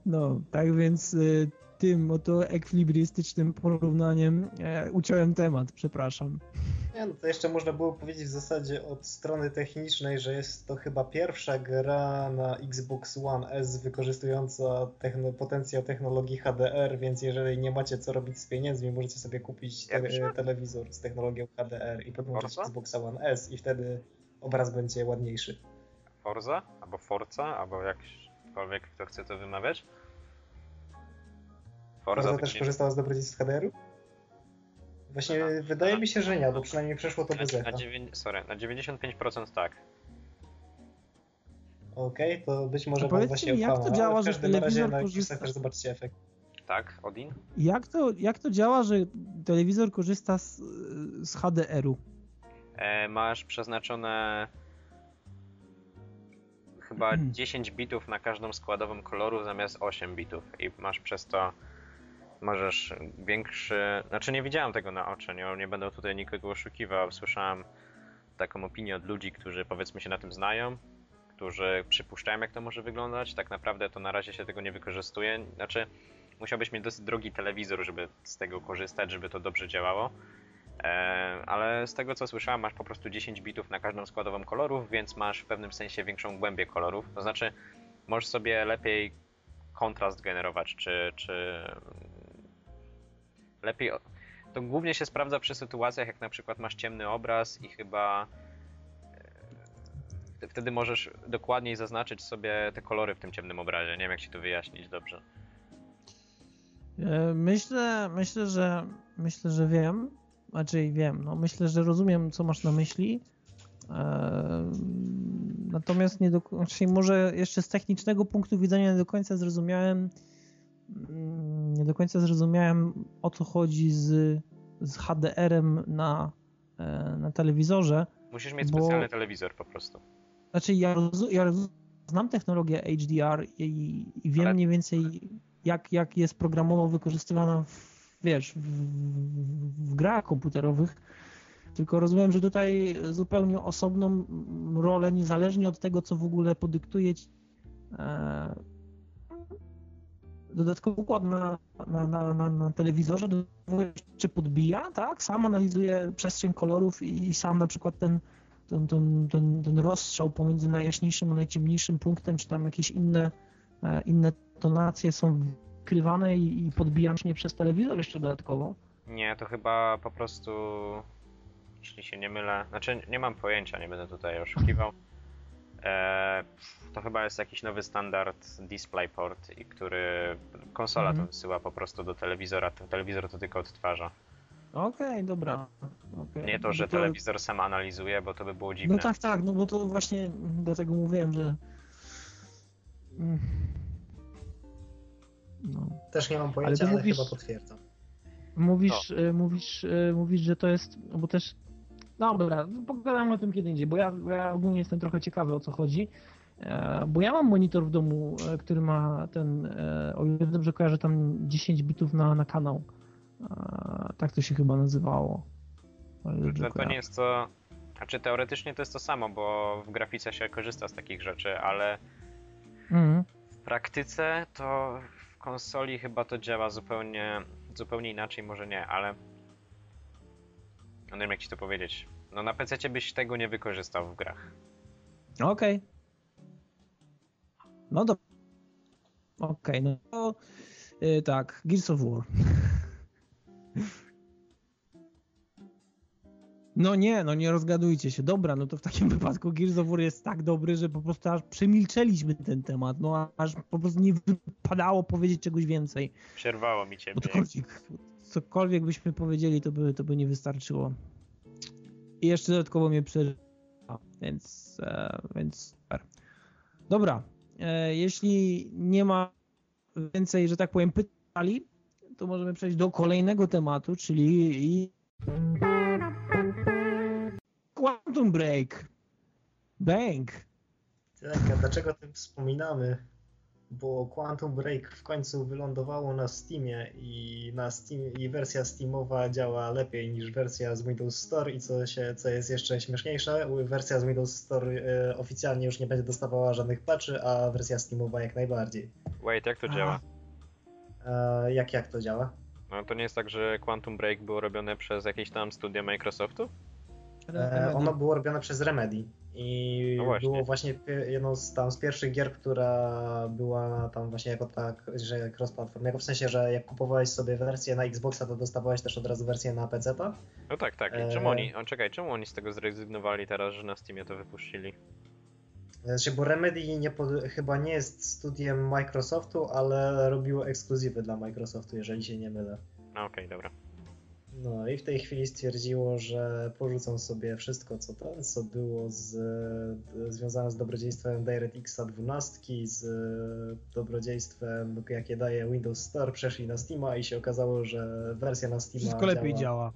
Speaker 1: No, tak więc y, tym oto ekwilibrystycznym porównaniem e, uciąłem temat, przepraszam.
Speaker 3: Nie, no to jeszcze można było powiedzieć w zasadzie od strony technicznej, że jest to chyba pierwsza gra na Xbox One S wykorzystująca techno, potencjał technologii HDR, więc jeżeli nie macie co robić z pieniędzmi, możecie sobie kupić te, telewizor z technologią HDR i podłączyć Xbox One S i wtedy obraz będzie ładniejszy.
Speaker 2: Forza? Albo Forza? Albo jakkolwiek kto chce to wymawiać?
Speaker 3: Forza, Forza też korzystała z dobrodziejstw HDR-u? Właśnie aha, wydaje aha, mi się, że nie, bo przynajmniej przeszło to bez echa.
Speaker 2: Na, sorry, na 95% tak.
Speaker 3: Okej, okay, to być może wam właśnie
Speaker 1: mi, jak to działa, że telewizor
Speaker 3: korzysta... też zobaczcie efekt.
Speaker 2: Tak, Odin?
Speaker 1: Jak to, jak to działa, że telewizor korzysta z, z HDR-u?
Speaker 2: E, masz przeznaczone chyba 10 hmm. bitów na każdą składową koloru zamiast 8 bitów i masz przez to możesz większy. Znaczy, nie widziałem tego na oczy, nie, nie będę tutaj nikogo oszukiwał. Słyszałem taką opinię od ludzi, którzy powiedzmy się na tym znają, którzy przypuszczają, jak to może wyglądać. Tak naprawdę to na razie się tego nie wykorzystuje. Znaczy, musiałbyś mieć dosyć drogi telewizor, żeby z tego korzystać, żeby to dobrze działało. E, ale z tego co słyszałem, masz po prostu 10 bitów na każdą składową kolorów, więc masz w pewnym sensie większą głębię kolorów. To znaczy, możesz sobie lepiej kontrast generować, czy, czy lepiej. To głównie się sprawdza przy sytuacjach, jak na przykład masz ciemny obraz i chyba e, wtedy możesz dokładniej zaznaczyć sobie te kolory w tym ciemnym obrazie. Nie wiem, jak ci to wyjaśnić dobrze.
Speaker 1: E, myślę, myślę, że myślę, że wiem. Znaczy wiem, no myślę, że rozumiem, co masz na myśli. Natomiast nie do, znaczy może jeszcze z technicznego punktu widzenia nie do końca zrozumiałem mm, nie do końca zrozumiałem o co chodzi z, z HDR-em na, e, na telewizorze.
Speaker 2: Musisz mieć bo, specjalny telewizor po prostu.
Speaker 1: Znaczy ja, ja znam technologię HDR i, i wiem Ale... mniej więcej jak, jak jest programowo wykorzystywana w, wiesz, w, w grach komputerowych tylko rozumiem, że tutaj zupełnie osobną rolę, niezależnie od tego, co w ogóle podyktuje ci e, dodatkowy układ na, na, na, na, na telewizorze, czy podbija, tak? Sam analizuje przestrzeń kolorów i, i sam na przykład ten, ten, ten, ten, ten rozstrzał pomiędzy najjaśniejszym a najciemniejszym punktem, czy tam jakieś inne, e, inne tonacje są wykrywane i, i podbijane przez telewizor jeszcze dodatkowo.
Speaker 2: Nie, to chyba po prostu jeśli się nie mylę. Znaczy, nie mam pojęcia, nie będę tutaj oszukiwał. E, to chyba jest jakiś nowy standard DisplayPort, i który konsola mhm. to wysyła po prostu do telewizora. Ten telewizor to tylko odtwarza.
Speaker 1: Okej, okay, dobra.
Speaker 2: Okay. Nie to, że to... telewizor sam analizuje, bo to by było dziwne.
Speaker 1: No tak, tak, no bo to właśnie dlatego mówiłem, że. Mm.
Speaker 3: No. Też nie mam pojęcia, ale, ale mówisz... chyba potwierdzam.
Speaker 1: Mówisz, no. mówisz, mówisz, że to jest, no bo też no dobra, pogadamy o tym kiedy indziej, bo ja, ja ogólnie jestem trochę ciekawy o co chodzi. E, bo ja mam monitor w domu, e, który ma ten, e, o ile dobrze kojarzę, tam 10 bitów na, na kanał. Tak to się chyba nazywało.
Speaker 2: To, to nie jest to. Znaczy teoretycznie to jest to samo, bo w grafice się korzysta z takich rzeczy, ale mhm. w praktyce to w konsoli chyba to działa zupełnie, zupełnie inaczej, może nie, ale no nie wiem jak ci to powiedzieć. No na PC byś tego nie wykorzystał w grach.
Speaker 1: Okej. Okay. No do. Okej, okay, no to yy, tak, Gears of War. No nie, no nie rozgadujcie się. Dobra, no to w takim wypadku Gears of War jest tak dobry, że po prostu aż przemilczeliśmy ten temat. No aż po prostu nie wypadało powiedzieć czegoś więcej.
Speaker 2: Przerwało mi ciebie.
Speaker 1: Cokolwiek, cokolwiek byśmy powiedzieli, to by, to by nie wystarczyło. I jeszcze dodatkowo mnie przerwa, więc, e, więc super. Dobra, e, jeśli nie ma więcej, że tak powiem, pytali, to możemy przejść do kolejnego tematu, czyli Quantum Break. Bang.
Speaker 3: Tak, dlaczego o tym wspominamy? Bo Quantum Break w końcu wylądowało na Steamie i, na Steam, i wersja Steamowa działa lepiej niż wersja z Windows Store i co, się, co jest jeszcze śmieszniejsze, wersja z Windows Store e, oficjalnie już nie będzie dostawała żadnych patchy, a wersja Steamowa jak najbardziej.
Speaker 2: Wait, jak to działa?
Speaker 3: E, jak, jak to działa?
Speaker 2: No to nie jest tak, że Quantum Break było robione przez jakieś tam studia Microsoftu?
Speaker 3: E, ono było robione przez Remedy. I no właśnie. było właśnie jedną z, tam z pierwszych gier, która była tam właśnie jako tak, że cross-platform. Jako w sensie, że jak kupowałeś sobie wersję na Xboxa, to dostawałeś też od razu wersję na PC. -ta.
Speaker 2: No tak, tak. I e... czemu oni, o, czekaj, czemu oni z tego zrezygnowali teraz, że na Steamie to wypuścili?
Speaker 3: Znaczy, bo Remedy nie pod, chyba nie jest studiem Microsoftu, ale robiło ekskluzywy dla Microsoftu, jeżeli się nie mylę.
Speaker 2: No okej, okay, dobra.
Speaker 3: No i w tej chwili stwierdziło, że porzucą sobie wszystko, co to, co było z, związane z dobrodziejstwem DirectX 12, z dobrodziejstwem, jakie daje Windows Store, przeszli na Steama i się okazało, że wersja na Steama
Speaker 1: Wszystko lepiej działa.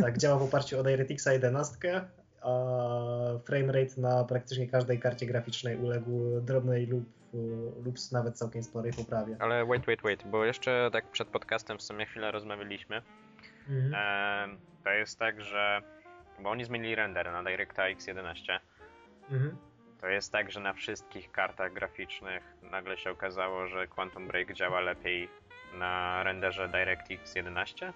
Speaker 3: Tak, działa w oparciu o DirectX 11, a framerate na praktycznie każdej karcie graficznej uległ drobnej lub, lub nawet całkiem sporej poprawie.
Speaker 2: Ale wait, wait, wait, bo jeszcze tak przed podcastem w sumie chwilę rozmawialiśmy Mhm. E, to jest tak, że bo oni zmienili render na DirectX 11. Mhm. To jest tak, że na wszystkich kartach graficznych nagle się okazało, że Quantum Break działa lepiej na renderze DirectX 11?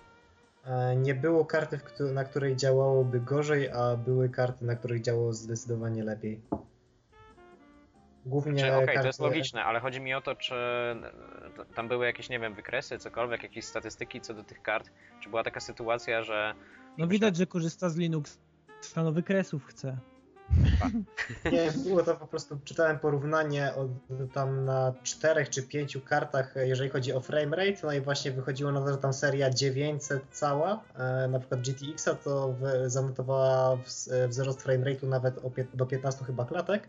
Speaker 3: E, nie było karty, na której działałoby gorzej, a były karty, na których działało zdecydowanie lepiej.
Speaker 2: Głównie znaczy, Okej, okay, to jest logiczne, ale chodzi mi o to, czy tam były jakieś, nie wiem, wykresy, cokolwiek, jakieś statystyki co do tych kart. Czy była taka sytuacja, że...
Speaker 1: No widać, że korzysta z Linux, no wykresów chce.
Speaker 3: Nie, było to po prostu, czytałem porównanie od, tam na czterech czy pięciu kartach, jeżeli chodzi o frame rate, no i właśnie wychodziło na to, że tam seria 900 cała, e, na przykład GTX-a, to w, zanotowała wzrost frame rate'u nawet o, do 15 chyba klatek.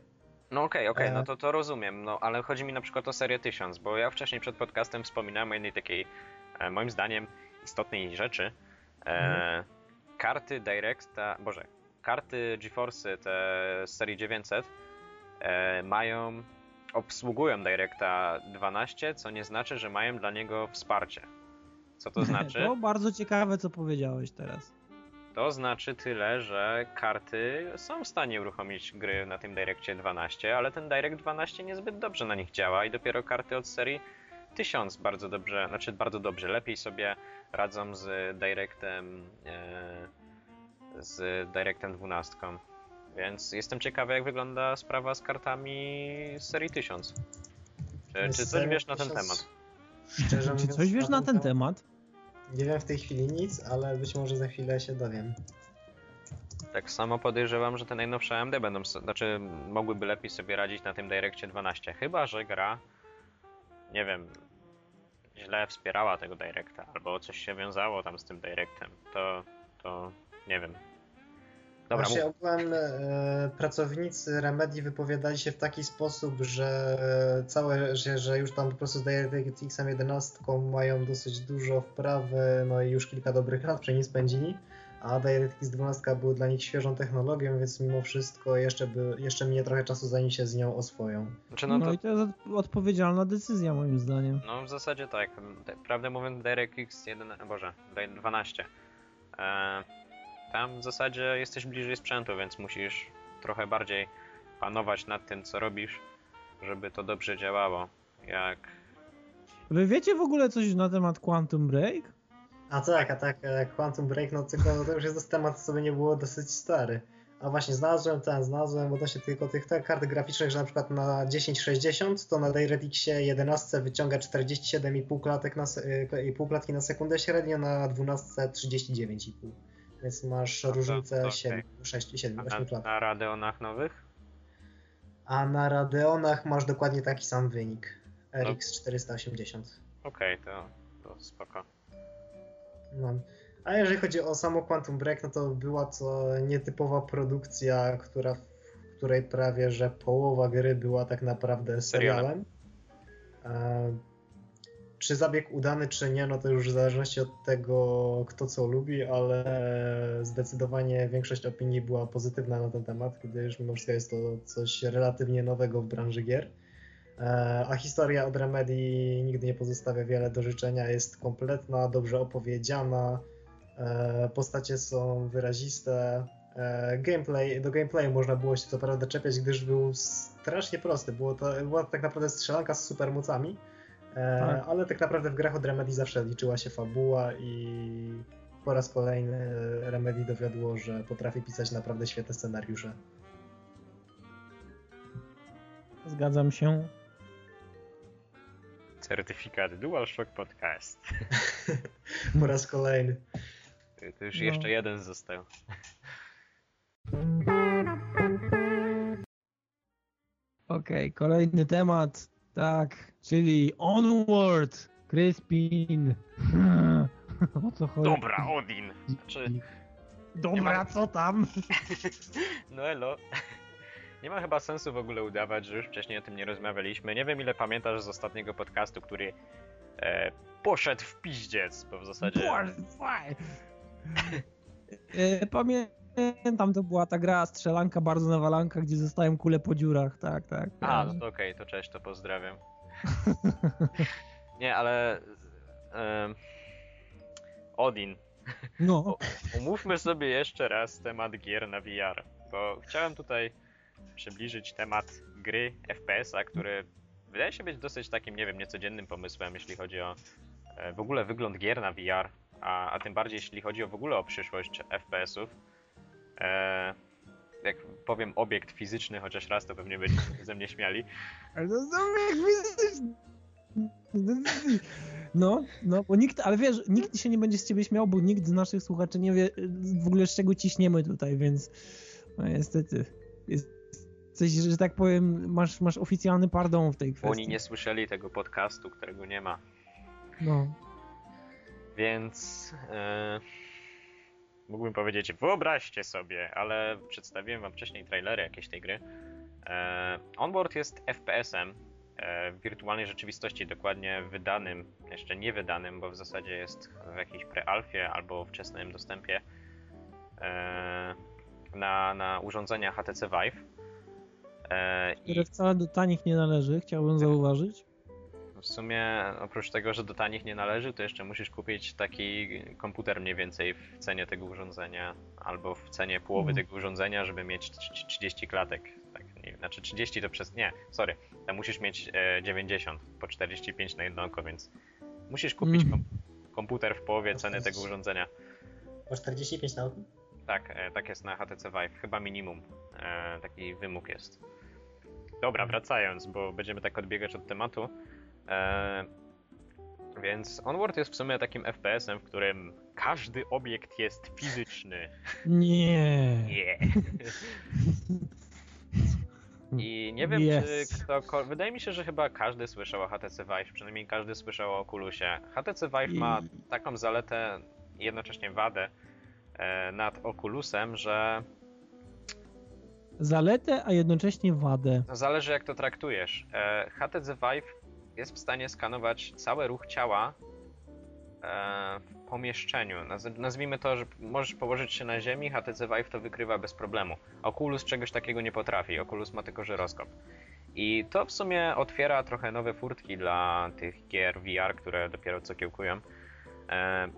Speaker 2: No okej, okay, okej, okay, no to to rozumiem, no ale chodzi mi na przykład o serię 1000, bo ja wcześniej przed podcastem wspominałem o jednej takiej, e, moim zdaniem, istotnej rzeczy. E, mhm. Karty Directa, boże, karty GeForce te z serii 900 e, mają, obsługują Directa 12, co nie znaczy, że mają dla niego wsparcie. Co to znaczy?
Speaker 1: To bardzo ciekawe, co powiedziałeś teraz.
Speaker 2: To znaczy tyle, że karty są w stanie uruchomić gry na tym Directie 12, ale ten Direct 12 niezbyt dobrze na nich działa i dopiero karty od serii 1000 bardzo dobrze, znaczy bardzo dobrze, lepiej sobie radzą z Directem e, z Directem 12. Więc jestem ciekawy, jak wygląda sprawa z kartami z serii 1000. Czy, czy coś wiesz na ten temat?
Speaker 1: Szczerze mówiąc, czy coś wiesz na ten temat?
Speaker 3: Nie wiem w tej chwili nic, ale być może za chwilę się dowiem.
Speaker 2: Tak samo podejrzewam, że te najnowsze AMD będą, znaczy mogłyby lepiej sobie radzić na tym Directie 12, chyba że gra, nie wiem, źle wspierała tego Directa, albo coś się wiązało tam z tym Directem, to, to nie wiem.
Speaker 3: Dobra, Właśnie ogółem e, pracownicy Remedy wypowiadali się w taki sposób, że całe, że, że już tam po prostu z DirectX 11 mają dosyć dużo wprawy, no i już kilka dobrych lat przy niej spędzili, a DirectX 12 był dla nich świeżą technologią, więc mimo wszystko jeszcze, by, jeszcze minie trochę czasu zanim się z nią oswoją.
Speaker 1: Znaczy, no, no to... i to jest odpowiedzialna decyzja moim zdaniem.
Speaker 2: No w zasadzie tak. Prawdę mówiąc DirectX 1, Boże, 12 e tam w zasadzie jesteś bliżej sprzętu, więc musisz trochę bardziej panować nad tym, co robisz, żeby to dobrze działało. Jak.
Speaker 1: Wy wiecie w ogóle coś na temat Quantum Break?
Speaker 3: A tak, a tak, e, Quantum Break, no tylko to już jest temat, co by nie było dosyć stary. A właśnie znalazłem ten, znalazłem odnośnie tylko tych te kart graficznych, że na przykład na 1060 to na DirectX 11 wyciąga 47,5 klatek na, e, pół klatki na sekundę średnio, na 12 39,5. Więc masz różnicę to, 7, okay. 6, 7, 8
Speaker 2: lat. Na Radeonach nowych?
Speaker 3: A na Radeonach masz dokładnie taki sam wynik. RX 480.
Speaker 2: Okej, okay, to, to spoko.
Speaker 3: No. A jeżeli chodzi o samo Quantum Break, no to była to nietypowa produkcja, która, w której prawie że połowa gry była tak naprawdę serialem. serialem czy zabieg udany, czy nie, no to już w zależności od tego, kto co lubi, ale zdecydowanie większość opinii była pozytywna na ten temat, gdyż mimo wszystko jest to coś relatywnie nowego w branży gier. E, a historia od Remedy nigdy nie pozostawia wiele do życzenia, jest kompletna, dobrze opowiedziana, e, postacie są wyraziste, e, gameplay, do gameplayu można było się co prawda czepiać, gdyż był strasznie prosty, było to, była tak naprawdę strzelanka z supermocami, tak. Ale tak naprawdę w grach od Remedy zawsze liczyła się fabuła i po raz kolejny Remedy dowiodło, że potrafi pisać naprawdę świetne scenariusze.
Speaker 1: Zgadzam się.
Speaker 2: Certyfikat DualShock Podcast.
Speaker 3: po raz kolejny.
Speaker 2: To już no. jeszcze jeden został.
Speaker 1: Okej, okay, kolejny temat. Tak, czyli Onward, Crispin. o co chodzi?
Speaker 2: Dobra, Odin. Znaczy,
Speaker 1: Dobra, ma... co tam?
Speaker 2: no elo. Nie ma chyba sensu w ogóle udawać, że już wcześniej o tym nie rozmawialiśmy. Nie wiem ile pamiętasz z ostatniego podcastu, który e, poszedł w piździec, bo w zasadzie...
Speaker 1: e, pamiętam pamiętam, to była ta gra strzelanka bardzo nawalanka, gdzie zostają kule po dziurach, tak, tak.
Speaker 2: A, no to okej, okay, to cześć, to pozdrawiam. Nie, ale... Um, Odin. No. Umówmy sobie jeszcze raz temat gier na VR, bo chciałem tutaj przybliżyć temat gry FPS-a, który wydaje się być dosyć takim, nie wiem, niecodziennym pomysłem, jeśli chodzi o e, w ogóle wygląd gier na VR, a, a tym bardziej jeśli chodzi o w ogóle o przyszłość FPS-ów. E, jak powiem obiekt fizyczny, chociaż raz to pewnie będzie ze mnie śmiali.
Speaker 1: Ale to jest obiekt fizyczny! No, no, bo nikt, ale wiesz, nikt się nie będzie z ciebie śmiał, bo nikt z naszych słuchaczy nie wie w ogóle z czego ciśniemy tutaj, więc no niestety. Jesteś, że tak powiem, masz, masz oficjalny pardon w tej kwestii.
Speaker 2: Oni nie słyszeli tego podcastu, którego nie ma.
Speaker 1: No.
Speaker 2: Więc e, mógłbym powiedzieć, wyobraźcie sobie, ale przedstawiłem wam wcześniej trailery jakieś tej gry. E, Onboard jest FPS-em e, w wirtualnej rzeczywistości, dokładnie wydanym, jeszcze nie wydanym, bo w zasadzie jest w jakiejś prealfie albo wczesnym dostępie e, na, na urządzenia HTC Vive.
Speaker 1: E, Które i... wcale do tanich nie należy, chciałbym zauważyć.
Speaker 2: W sumie oprócz tego, że do tanich nie należy, to jeszcze musisz kupić taki komputer mniej więcej w cenie tego urządzenia, albo w cenie połowy mm. tego urządzenia, żeby mieć 30 klatek. Tak, nie, znaczy 30 to przez. Nie, sorry. Tam musisz mieć 90 e, po 45 na jedno oko, więc musisz kupić mm. kom komputer w połowie ceny tego urządzenia.
Speaker 3: Po 45 na oko?
Speaker 2: Tak, e, tak jest na HTC Vive. Chyba minimum. E, taki wymóg jest. Dobra, wracając, bo będziemy tak odbiegać od tematu. E, więc Onward jest w sumie takim FPS-em, w którym każdy obiekt jest fizyczny.
Speaker 1: Nie.
Speaker 2: Nie. I nie wiem, yes. czy kto. Wydaje mi się, że chyba każdy słyszał o HTC Vive, przynajmniej każdy słyszał o Oculusie. HTC Vive ma taką zaletę, jednocześnie wadę e, nad Oculusem, że.
Speaker 1: Zaletę, a jednocześnie wadę.
Speaker 2: No zależy, jak to traktujesz. E, HTC Vive jest w stanie skanować cały ruch ciała e, w pomieszczeniu. Nazwijmy to, że możesz położyć się na ziemi, HTC Vive to wykrywa bez problemu. Oculus czegoś takiego nie potrafi, Oculus ma tylko żyroskop. I to w sumie otwiera trochę nowe furtki dla tych gier VR, które dopiero co kiełkują. E,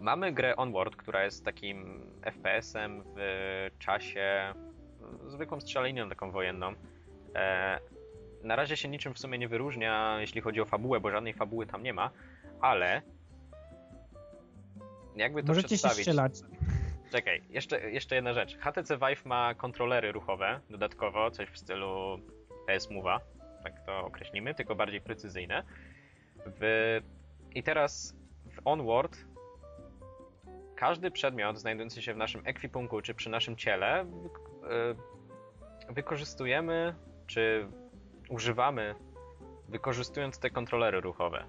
Speaker 2: mamy grę Onward, która jest takim FPS-em w czasie, zwykłą strzelaniną taką wojenną. Na razie się niczym w sumie nie wyróżnia, jeśli chodzi o fabułę, bo żadnej fabuły tam nie ma, ale jakby to
Speaker 1: Możecie
Speaker 2: przedstawić...
Speaker 1: się strzelać.
Speaker 2: Czekaj, jeszcze, jeszcze jedna rzecz. HTC Vive ma kontrolery ruchowe dodatkowo, coś w stylu PS Move'a, tak to określimy, tylko bardziej precyzyjne. W... I teraz w Onward każdy przedmiot znajdujący się w naszym ekwipunku czy przy naszym ciele e, wykorzystujemy, czy używamy wykorzystując te kontrolery ruchowe.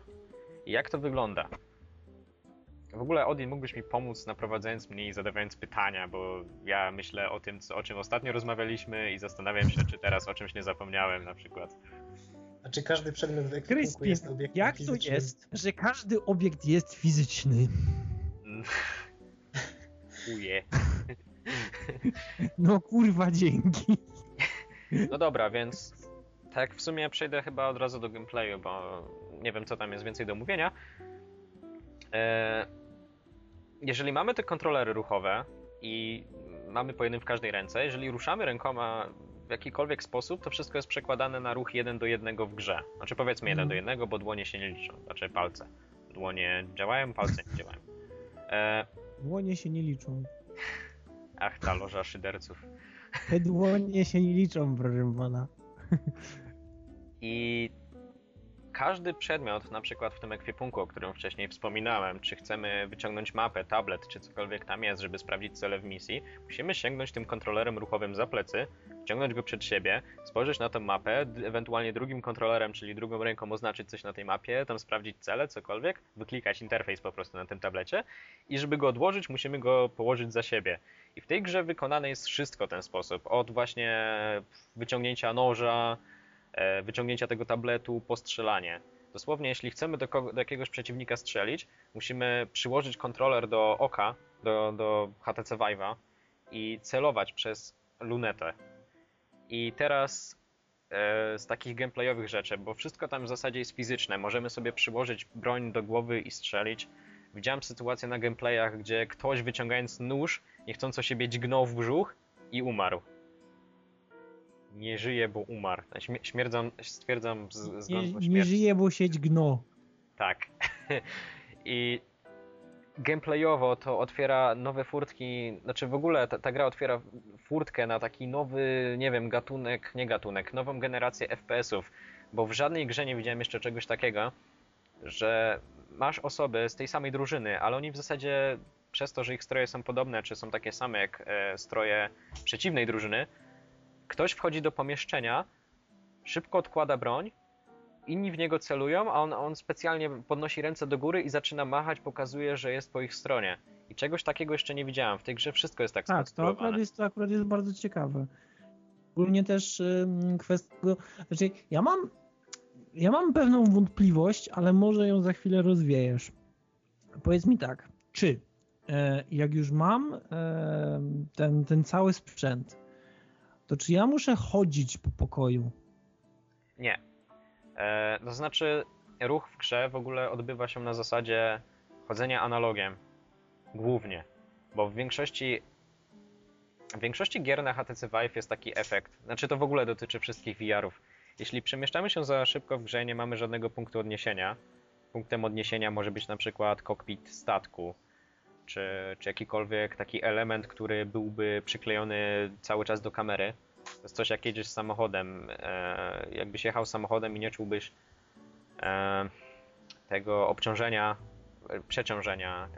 Speaker 2: I jak to wygląda? W ogóle, Odin, mógłbyś mi pomóc naprowadzając mnie i zadawając pytania, bo ja myślę o tym, co, o czym ostatnio rozmawialiśmy i zastanawiam się, czy teraz o czymś nie zapomniałem na przykład.
Speaker 3: A czy każdy przedmiot w ekwipunku jest obiektem
Speaker 1: jak fizycznym? Jak to jest, że każdy obiekt jest fizyczny?
Speaker 2: Uje.
Speaker 1: No kurwa, dzięki.
Speaker 2: No dobra, więc tak, w sumie przejdę chyba od razu do gameplayu, bo nie wiem, co tam jest więcej do mówienia. E, jeżeli mamy te kontrolery ruchowe i mamy po jednym w każdej ręce, jeżeli ruszamy rękoma w jakikolwiek sposób, to wszystko jest przekładane na ruch 1 do 1 w grze. Znaczy powiedzmy 1 do 1, mhm. bo dłonie się nie liczą, znaczy palce. Dłonie działają, palce nie działają. E...
Speaker 1: Dłonie się nie liczą.
Speaker 2: Ach, ta loża szyderców.
Speaker 1: Te dłonie się nie liczą, proszę pana.
Speaker 2: I każdy przedmiot, na przykład w tym ekwipunku, o którym wcześniej wspominałem, czy chcemy wyciągnąć mapę, tablet, czy cokolwiek tam jest, żeby sprawdzić cele w misji, musimy sięgnąć tym kontrolerem ruchowym za plecy, wciągnąć go przed siebie, spojrzeć na tę mapę, ewentualnie drugim kontrolerem, czyli drugą ręką oznaczyć coś na tej mapie, tam sprawdzić cele, cokolwiek, wyklikać interfejs po prostu na tym tablecie i żeby go odłożyć, musimy go położyć za siebie. I w tej grze wykonane jest wszystko ten sposób, od właśnie wyciągnięcia noża, wyciągnięcia tego tabletu, postrzelanie. Dosłownie, jeśli chcemy do, do, jakiegoś przeciwnika strzelić, musimy przyłożyć kontroler do oka, do, do HTC Vive'a i celować przez lunetę. I teraz e, z takich gameplayowych rzeczy, bo wszystko tam w zasadzie jest fizyczne, możemy sobie przyłożyć broń do głowy i strzelić. Widziałem sytuację na gameplayach, gdzie ktoś wyciągając nóż, niechcąco siebie dźgnął w brzuch i umarł nie żyje, bo umarł. Śmierdzam, stwierdzam z,
Speaker 1: zgon nie, nie żyje, bo sieć gno.
Speaker 2: Tak. I gameplayowo to otwiera nowe furtki, znaczy w ogóle ta, ta, gra otwiera furtkę na taki nowy, nie wiem, gatunek, nie gatunek, nową generację FPS-ów, bo w żadnej grze nie widziałem jeszcze czegoś takiego, że masz osoby z tej samej drużyny, ale oni w zasadzie przez to, że ich stroje są podobne, czy są takie same jak e, stroje przeciwnej drużyny, ktoś wchodzi do pomieszczenia, szybko odkłada broń, inni w niego celują, a on, on specjalnie podnosi ręce do góry i zaczyna machać, pokazuje, że jest po ich stronie. I czegoś takiego jeszcze nie widziałem. W tej grze wszystko jest tak
Speaker 1: Tak, to akurat jest, to akurat jest bardzo ciekawe. Ogólnie też kwestia Znaczy, ja mam, ja mam pewną wątpliwość, ale może ją za chwilę rozwiejesz. Powiedz mi tak, czy e, jak już mam e, ten, ten cały sprzęt, to czy ja muszę chodzić po pokoju?
Speaker 2: Nie. E, to znaczy, ruch w grze w ogóle odbywa się na zasadzie chodzenia analogiem. Głównie. Bo w większości w większości gier na HTC Vive jest taki efekt. Znaczy to w ogóle dotyczy wszystkich VR-ów. Jeśli przemieszczamy się za szybko w grze nie mamy żadnego punktu odniesienia, punktem odniesienia może być na przykład kokpit statku, czy, czy jakikolwiek taki element, który byłby przyklejony cały czas do kamery. To jest coś jak jedziesz samochodem. E, jakbyś jechał samochodem i nie czułbyś e, tego obciążenia, przeciążenia,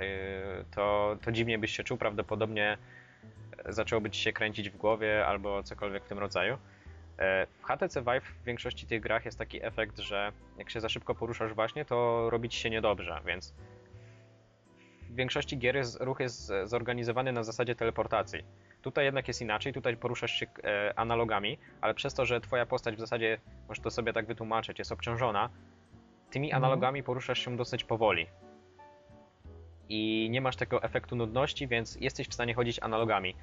Speaker 2: to, to dziwnie byś się czuł. Prawdopodobnie zaczęłoby ci się kręcić w głowie albo cokolwiek w tym rodzaju. E, w HTC Vive w większości tych grach jest taki efekt, że jak się za szybko poruszasz właśnie, to robi ci się niedobrze, więc w większości gier jest, ruch jest zorganizowany na zasadzie teleportacji. Tutaj jednak jest inaczej, tutaj poruszasz się e, analogami, ale przez to, że twoja postać w zasadzie, możesz to sobie tak wytłumaczyć, jest obciążona, tymi mhm. analogami poruszasz się dosyć powoli. I nie masz tego efektu nudności, więc jesteś w stanie chodzić analogami.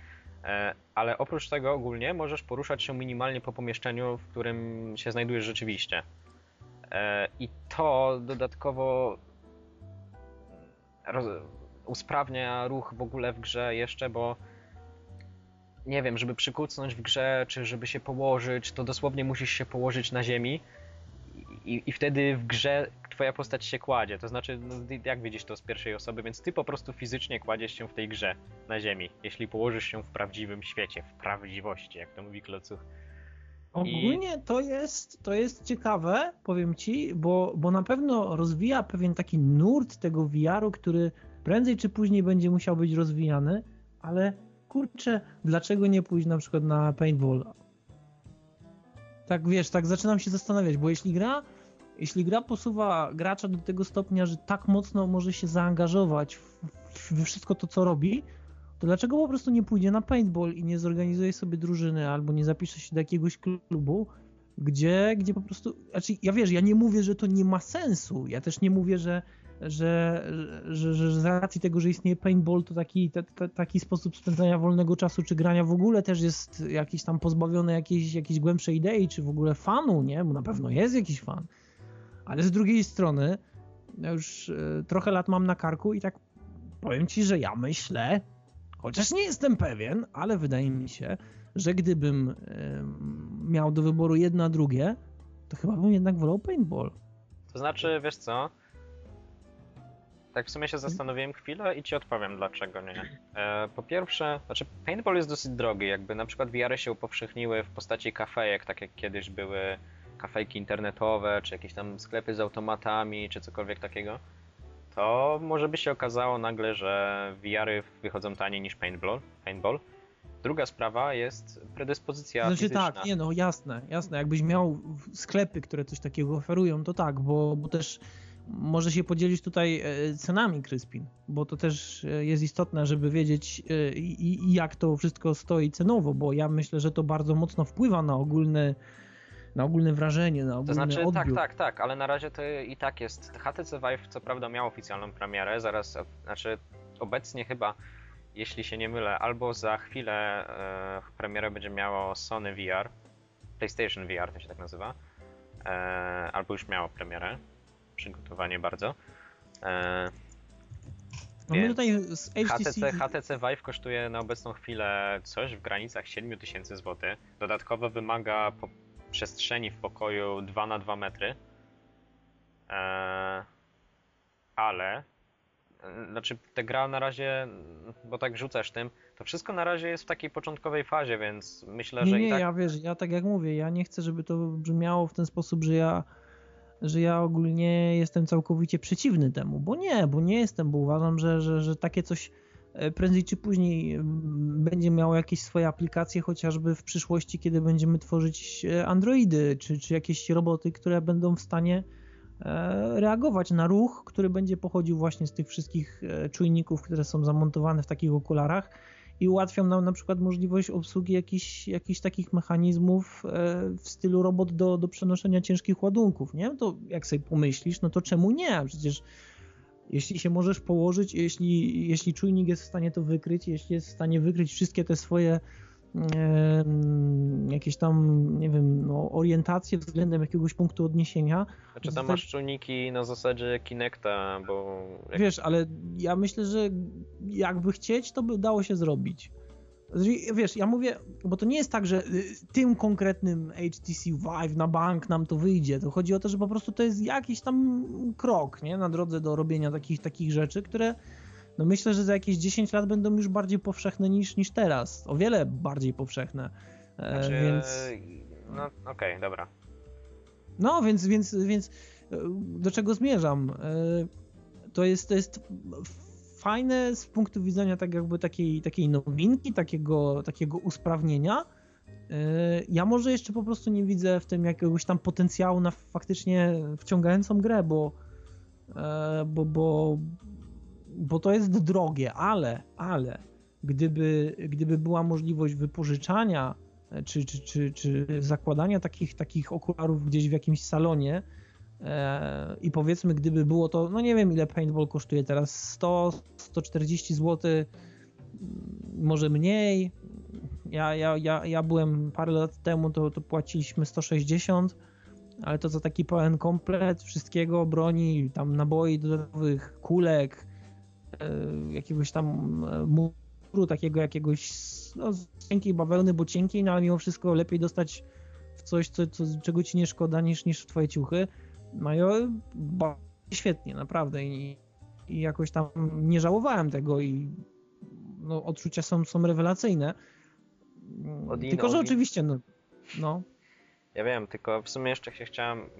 Speaker 2: E, ale oprócz tego ogólnie możesz poruszać się minimalnie po pomieszczeniu, w którym się znajdujesz rzeczywiście. E, I to dodatkowo usprawnia ruch w ogóle w grze jeszcze, bo nie wiem, żeby przykucnąć w grze, czy żeby się położyć, to dosłownie musisz się położyć na ziemi i, i wtedy w grze twoja postać się kładzie. To znaczy, no, jak widzisz to z pierwszej osoby, więc ty po prostu fizycznie kładziesz się w tej grze na ziemi, jeśli położysz się w prawdziwym świecie, w prawdziwości, jak to mówi Klocuch.
Speaker 1: Ogólnie to jest, to jest ciekawe, powiem ci, bo, bo na pewno rozwija pewien taki nurt tego VR-u, który prędzej czy później będzie musiał być rozwijany, ale kurczę, dlaczego nie pójść na przykład na paintball? Tak wiesz, tak zaczynam się zastanawiać, bo jeśli gra jeśli gra posuwa gracza do tego stopnia, że tak mocno może się zaangażować we wszystko to, co robi, to dlaczego po prostu nie pójdzie na paintball i nie zorganizuje sobie drużyny albo nie zapisze się do jakiegoś klubu, gdzie, gdzie po prostu. Znaczy, ja wiesz, ja nie mówię, że to nie ma sensu. Ja też nie mówię, że, że, że, że z racji tego, że istnieje paintball, to taki, te, te, taki sposób spędzania wolnego czasu czy grania w ogóle też jest jakiś tam pozbawiony jakiejś, jakiejś głębszej idei, czy w ogóle fanu, nie? Bo na pewno jest jakiś fan. Ale z drugiej strony, ja już e, trochę lat mam na karku i tak powiem ci, że ja myślę, chociaż nie jestem pewien, ale wydaje mi się, że gdybym miał do wyboru jedno a drugie, to chyba bym jednak wolał paintball.
Speaker 2: To znaczy, wiesz co? Tak w sumie się zastanowiłem chwilę i ci odpowiem dlaczego nie. E, po pierwsze, znaczy paintball jest dosyć drogi, jakby na przykład VR się upowszechniły w postaci kafejek, tak jak kiedyś były kafejki internetowe, czy jakieś tam sklepy z automatami, czy cokolwiek takiego, to może by się okazało nagle, że VR-y wychodzą taniej niż paintball. paintball. Druga sprawa jest predyspozycja
Speaker 1: Znaczy
Speaker 2: fizyczna.
Speaker 1: tak, nie no, jasne, jasne. Jakbyś miał sklepy, które coś takiego oferują, to tak, bo, bo też może się podzielić tutaj e, cenami Kryspin, bo to też e, jest istotne, żeby wiedzieć e, jak to wszystko stoi cenowo, bo ja myślę, że to bardzo mocno wpływa na ogólny na ogólne wrażenie, na ogólny To znaczy,
Speaker 2: odbiór. tak, tak, tak, ale na razie to i tak jest. HTC Vive co prawda miał oficjalną premierę, zaraz, znaczy obecnie chyba, jeśli się nie mylę, albo za chwilę e, premierę będzie miało Sony VR, PlayStation VR to się tak nazywa, e, albo już miało premierę, przygotowanie bardzo. E,
Speaker 1: Mamy tutaj z
Speaker 2: HTC, HTC Vive kosztuje na obecną chwilę coś w granicach 7000 zł. Dodatkowo wymaga przestrzeni w pokoju 2 na 2 metry. Eee, ale e, znaczy ta gra na razie, bo tak rzucasz tym, to wszystko na razie jest w takiej początkowej fazie, więc myślę,
Speaker 1: nie,
Speaker 2: że
Speaker 1: nie,
Speaker 2: i tak...
Speaker 1: ja wiesz, ja tak jak mówię, ja nie chcę, żeby to brzmiało w ten sposób, że ja że ja ogólnie jestem całkowicie przeciwny temu, bo nie, bo nie jestem, bo uważam, że, że, że takie coś e, prędzej czy później będzie miało jakieś swoje aplikacje, chociażby w przyszłości, kiedy będziemy tworzyć e, Androidy, czy, czy jakieś roboty, które będą w stanie e, reagować na ruch, który będzie pochodził właśnie z tych wszystkich czujników, które są zamontowane w takich okularach i ułatwią nam na przykład możliwość obsługi jakichś, jakichś takich mechanizmów w stylu robot do, do przenoszenia ciężkich ładunków, nie? To jak sobie pomyślisz, no to czemu nie? Przecież jeśli się możesz położyć, jeśli, jeśli czujnik jest w stanie to wykryć, jeśli jest w stanie wykryć wszystkie te swoje e, jakieś tam, nie wiem, no, orientacje względem jakiegoś punktu odniesienia.
Speaker 2: Znaczy tam masz czujniki na zasadzie Kinecta, bo...
Speaker 1: Wiesz, ale ja myślę, że jakby chcieć, to by dało się zrobić. Wiesz, ja mówię, bo to nie jest tak, że y, tym konkretnym HTC Vive na bank nam to wyjdzie. To chodzi o to, że po prostu to jest jakiś tam krok, nie? Na drodze do robienia takich, takich rzeczy, które no myślę, że za jakieś 10 lat będą już bardziej powszechne niż, niż teraz. O wiele bardziej powszechne.
Speaker 2: E, znaczy, więc... No okej, okay, dobra.
Speaker 1: No, więc, więc, więc e, do czego zmierzam? E, to jest, to jest fajne z punktu widzenia tak jakby takiej, takiej nowinki, takiego, takiego usprawnienia. Y, ja może jeszcze po prostu nie widzę w tym jakiegoś tam potencjału na faktycznie wciągającą grę, bo, e, bo, bo, bo to jest drogie, ale, ale gdyby, gdyby była możliwość wypożyczania e, czy, czy, czy, czy zakładania takich, takich okularów gdzieś w jakimś salonie, I powiedzmy, gdyby było to, no nie wiem ile paintball kosztuje teraz, 100, 140 zł, może mniej. Ja, ja, ja, ja byłem parę lat temu, to, to płaciliśmy 160, ale to za taki pełen komplet wszystkiego, broni, tam naboi dodatkowych, kulek, e, jakiegoś tam e, muru, takiego jakiegoś no, cienkiej bawełny, bo cienkiej, no ale mimo wszystko lepiej dostać w coś, co, co, czego ci nie szkoda niż, niż w twoje ciuchy. No i świetnie, naprawdę. I, I, jakoś tam nie żałowałem tego i no, odczucia są, są rewelacyjne. Odin, tylko, że oczywiście, no, no.
Speaker 2: Ja wiem, tylko w sumie jeszcze się chciałem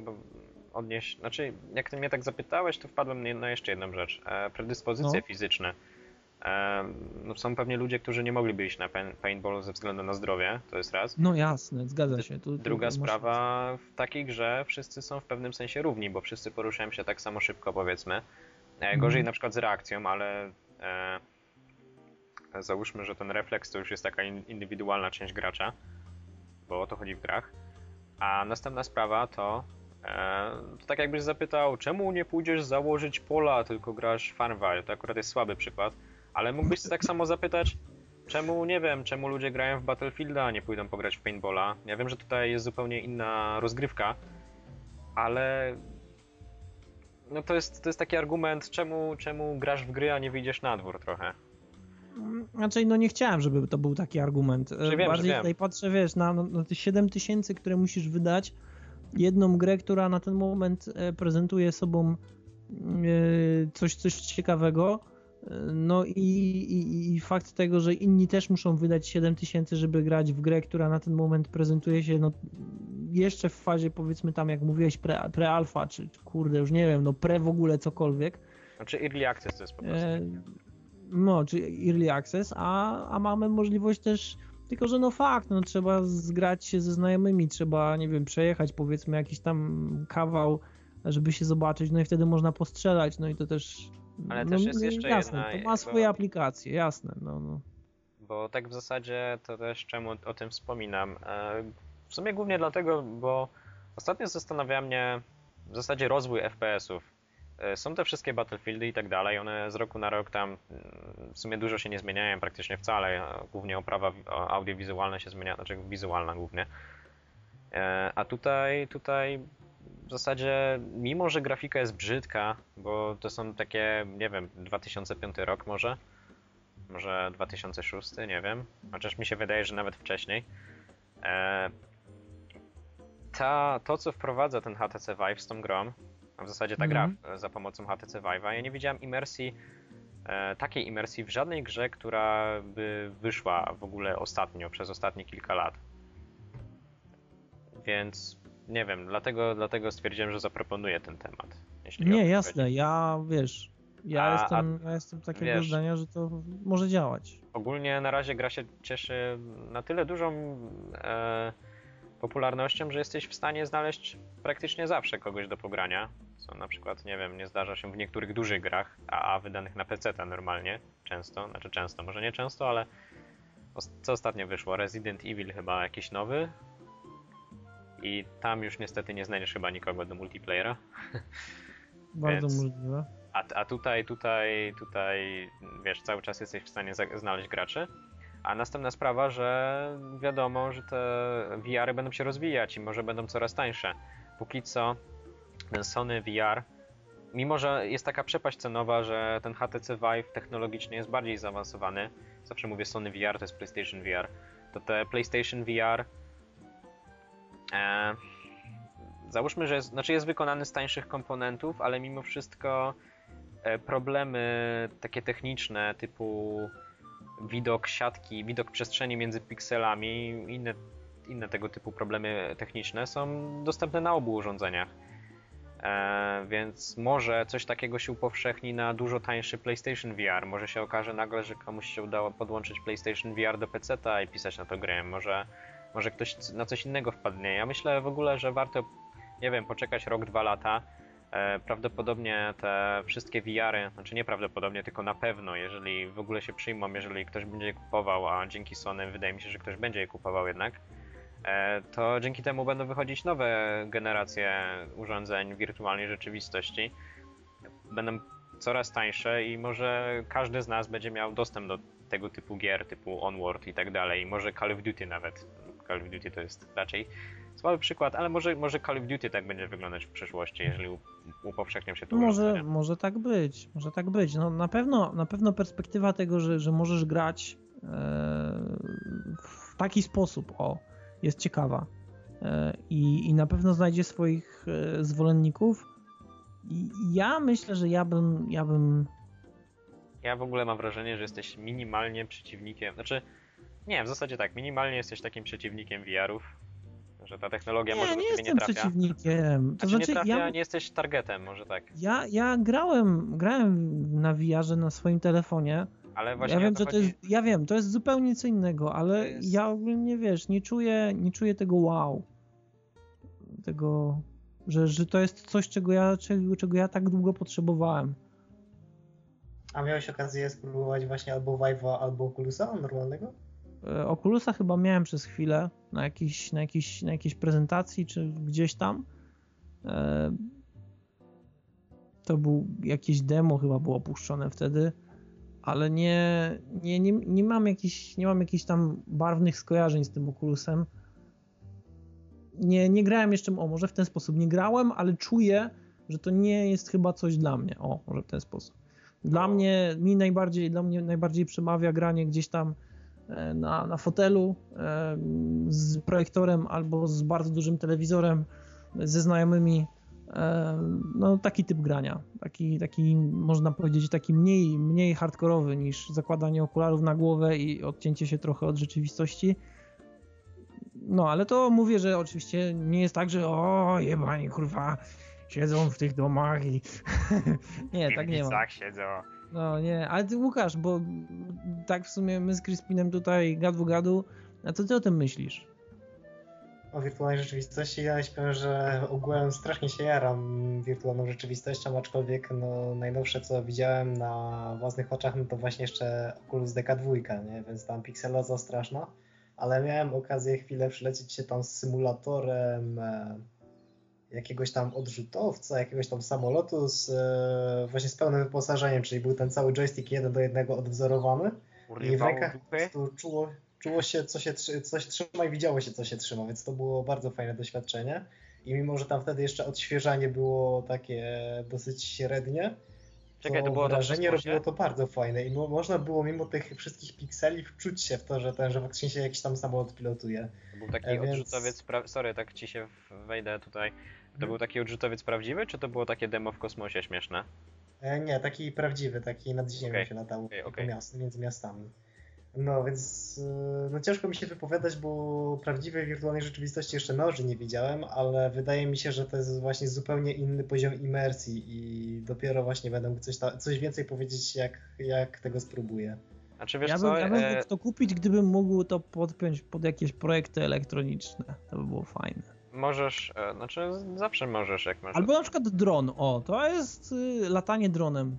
Speaker 2: odnieść, znaczy jak ty mnie tak zapytałeś, to wpadłem na jeszcze jedną rzecz. E, predyspozycje no. fizyczne no są pewnie ludzie, którzy nie mogliby iść na paintball ze względu na zdrowie, to jest raz.
Speaker 1: No jasne, zgadza się. Tu, tu
Speaker 2: Druga sprawa, w takiej grze wszyscy są w pewnym sensie równi, bo wszyscy poruszają się tak samo szybko, powiedzmy. E, gorzej mm. na przykład z reakcją, ale e, załóżmy, że ten refleks to już jest taka indywidualna część gracza, bo o to chodzi w grach. A następna sprawa to, e, to tak jakbyś zapytał, czemu nie pójdziesz założyć pola, tylko grasz Farmville? To akurat jest słaby przykład ale mógłbyś tak samo zapytać, czemu, nie wiem, czemu ludzie grają w Battlefielda, a nie pójdą pograć w paintballa. Ja wiem, że tutaj jest zupełnie inna rozgrywka, ale no to jest, to jest taki argument, czemu, czemu grasz w gry, a nie wyjdziesz na dwór trochę.
Speaker 1: Znaczy, no nie chciałem, żeby to był taki argument.
Speaker 2: Że wiem,
Speaker 1: Bardziej
Speaker 2: że
Speaker 1: tutaj patrzę, wiesz, na, na te 7 tysięcy, które musisz wydać, jedną grę, która na ten moment e, prezentuje sobą e, coś, coś ciekawego, no i, i, i, fakt tego, że inni też muszą wydać 7 tysięcy, żeby grać w grę, która na ten moment prezentuje się no, jeszcze w fazie powiedzmy tam jak mówiłeś pre, pre-alpha, czy kurde już nie wiem, no pre w ogóle cokolwiek.
Speaker 2: Znaczy early access to jest po prostu. E,
Speaker 1: no, czy early access, a, a mamy możliwość też tylko, że no fakt, no trzeba zgrać się ze znajomymi, trzeba, nie wiem, przejechać powiedzmy jakiś tam kawał, żeby się zobaczyć, no i wtedy można postrzelać, no i to też
Speaker 2: ale no, też jest jeszcze
Speaker 1: jasne,
Speaker 2: jedna...
Speaker 1: to ma swoje aplikacje, jasne, no, no.
Speaker 2: Bo tak w zasadzie to też czemu o tym wspominam. E, w sumie głównie dlatego, bo ostatnio zastanawia mnie w zasadzie rozwój FPS-ów. E, są te wszystkie Battlefieldy i tak dalej, one z roku na rok tam mm, w sumie dużo się nie zmieniają, praktycznie wcale. Głównie oprawa audiowizualna się zmienia, znaczy wizualna głównie. E, a tutaj, tutaj zasadzie, mimo że grafika jest brzydka, bo to są takie, nie wiem, 2005 rok może, może 2006, nie wiem, chociaż mi się wydaje, że nawet wcześniej. E, ta, to, co wprowadza ten HTC Vive z tą grą, a w zasadzie ta gra mm. za pomocą HTC Vive'a, ja nie widziałem imersji, e, takiej imersji w żadnej grze, która by wyszła w ogóle ostatnio, przez ostatnie kilka lat. Więc nie wiem, dlatego, dlatego stwierdziłem, że zaproponuję ten temat.
Speaker 1: nie, jasne, ja wiesz, Ja, a, jestem, a, ja jestem takiego wiesz, zdania, że to może działać.
Speaker 2: Ogólnie na razie gra się cieszy na tyle dużą e, popularnością, że jesteś w stanie znaleźć praktycznie zawsze kogoś do pogrania. Co na przykład, nie wiem, nie zdarza się w niektórych dużych grach, a, a wydanych na PC normalnie, często, znaczy często, może nie często, ale co ostatnio wyszło? Resident Evil chyba jakiś nowy. I tam już niestety nie znajdziesz chyba nikogo do multiplayera.
Speaker 1: Bardzo Więc... możliwe.
Speaker 2: A, a tutaj, tutaj, tutaj, wiesz, cały czas jesteś w stanie znaleźć graczy. A następna sprawa, że wiadomo, że te VR-y będą się rozwijać i może będą coraz tańsze. Póki co ten Sony VR, mimo że jest taka przepaść cenowa, że ten HTC Vive technologicznie jest bardziej zaawansowany, zawsze mówię Sony VR, to jest PlayStation VR, to te PlayStation VR e, załóżmy, że jest, znaczy jest wykonany z tańszych komponentów, ale mimo wszystko e, problemy takie techniczne typu widok siatki, widok przestrzeni między pikselami, inne, inne tego typu problemy techniczne są dostępne na obu urządzeniach. E, więc może coś takiego się upowszechni na dużo tańszy PlayStation VR. Może się okaże nagle, że komuś się udało podłączyć PlayStation VR do PC-a i pisać na to grę. Może, może ktoś na coś innego wpadnie. Ja myślę w ogóle, że warto, nie wiem, poczekać rok, dwa lata. E, prawdopodobnie te wszystkie VR-y, znaczy nieprawdopodobnie, tylko na pewno, jeżeli w ogóle się przyjmą, jeżeli ktoś będzie je kupował, a dzięki Sony wydaje mi się, że ktoś będzie je kupował jednak, E, to dzięki temu będą wychodzić nowe generacje urządzeń wirtualnej rzeczywistości. Będą coraz tańsze i może każdy z nas będzie miał dostęp do tego typu gier, typu Onward i tak dalej. Może Call of Duty nawet. Call of Duty to jest raczej słaby przykład, ale może, może Call of Duty tak będzie wyglądać w przyszłości, jeżeli upowszechnią się to
Speaker 1: może, może tak być, może tak być. No, na, pewno, na pewno perspektywa tego, że, że możesz grać e, w taki sposób, o, jest ciekawa e, i, i na pewno znajdzie swoich e, zwolenników. I ja myślę, że ja bym, ja bym.
Speaker 2: Ja w ogóle mam wrażenie, że jesteś minimalnie przeciwnikiem. Znaczy, nie, w zasadzie tak, minimalnie jesteś takim przeciwnikiem VR-ów, że ta technologia
Speaker 1: nie,
Speaker 2: może do
Speaker 1: nie
Speaker 2: ciebie
Speaker 1: nie trafia. przeciwnikiem.
Speaker 2: To znaczy, nie trafia, ja, nie jesteś targetem, może tak.
Speaker 1: Ja, ja grałem, grałem na VR-ze na swoim telefonie
Speaker 2: ale właśnie
Speaker 1: ja wiem,
Speaker 2: że
Speaker 1: to jest, ja wiem, to jest zupełnie co innego, ale jest... ja ogólnie wiesz, nie czuję, nie czuję tego wow. Tego, że, że to jest coś, czego ja, czego, czego ja tak długo potrzebowałem.
Speaker 3: A miałeś okazję spróbować właśnie albo Vive'a, albo Oculusa normalnego?
Speaker 1: E, Oculusa chyba miałem przez chwilę na jakiejś, na jakiejś, na jakiejś prezentacji, czy gdzieś tam. E, to był jakieś demo chyba było opuszczone wtedy ale nie, nie, nie, nie mam jakichś, nie mam jakichś tam barwnych skojarzeń z tym Oculusem. Nie, nie grałem jeszcze, o może w ten sposób nie grałem, ale czuję, że to nie jest chyba coś dla mnie. O, może w ten sposób. Dla mnie, mi najbardziej, dla mnie najbardziej przemawia granie gdzieś tam na, na fotelu e, z projektorem albo z bardzo dużym telewizorem ze znajomymi no taki typ grania, taki, taki można powiedzieć taki mniej, mniej hardkorowy niż zakładanie okularów na głowę i odcięcie się trochę od rzeczywistości. No, ale to mówię, że oczywiście nie jest tak, że o jebani kurwa siedzą w tych domach i nie, tak nie ma.
Speaker 2: Tak siedzą.
Speaker 1: No nie, ale ty Łukasz, bo tak w sumie my z Crispinem tutaj gadu gadu, a co ty o tym myślisz?
Speaker 3: o wirtualnej rzeczywistości. Ja powiem, że ogółem strasznie się jaram wirtualną rzeczywistością, aczkolwiek no, najnowsze co widziałem na własnych oczach, no to właśnie jeszcze Oculus DK2, nie? więc tam pikseloza straszna. Ale miałem okazję chwilę przylecieć się tam z symulatorem e, jakiegoś tam odrzutowca, jakiegoś tam samolotu z, e, właśnie z pełnym wyposażeniem, czyli był ten cały joystick jeden do jednego odwzorowany. I w rękach czuło, czuło się, co się coś trzyma i widziało się, co się trzyma, więc to było bardzo fajne doświadczenie. I mimo, że tam wtedy jeszcze odświeżanie było takie dosyć średnie, Czekaj, to, to było wrażenie robiło to bardzo fajne i można było mimo tych wszystkich pikseli wczuć się w to, że ten, że faktycznie się jakiś tam samolot pilotuje.
Speaker 2: To był taki e, więc... odrzutowiec, sorry, tak ci się wejdę tutaj. To był taki odrzutowiec prawdziwy, czy to było takie demo w kosmosie śmieszne?
Speaker 3: E, nie, taki prawdziwy, taki nad ziemią okay. się latało okay, okay. Miast, między miastami. No, więc y, no ciężko mi się wypowiadać, bo prawdziwej wirtualnej rzeczywistości jeszcze noży nie widziałem, ale wydaje mi się, że to jest właśnie zupełnie inny poziom imersji i dopiero właśnie będę mógł coś, ta, coś więcej powiedzieć, jak, jak tego spróbuję.
Speaker 1: Znaczy, wiesz ja bym, co, ja bym e... mógł to kupić, gdybym mógł to podpiąć pod jakieś projekty elektroniczne. To by było fajne.
Speaker 2: Możesz, e, znaczy zawsze możesz, jak masz.
Speaker 1: Albo na przykład dron, o, to jest y, latanie dronem.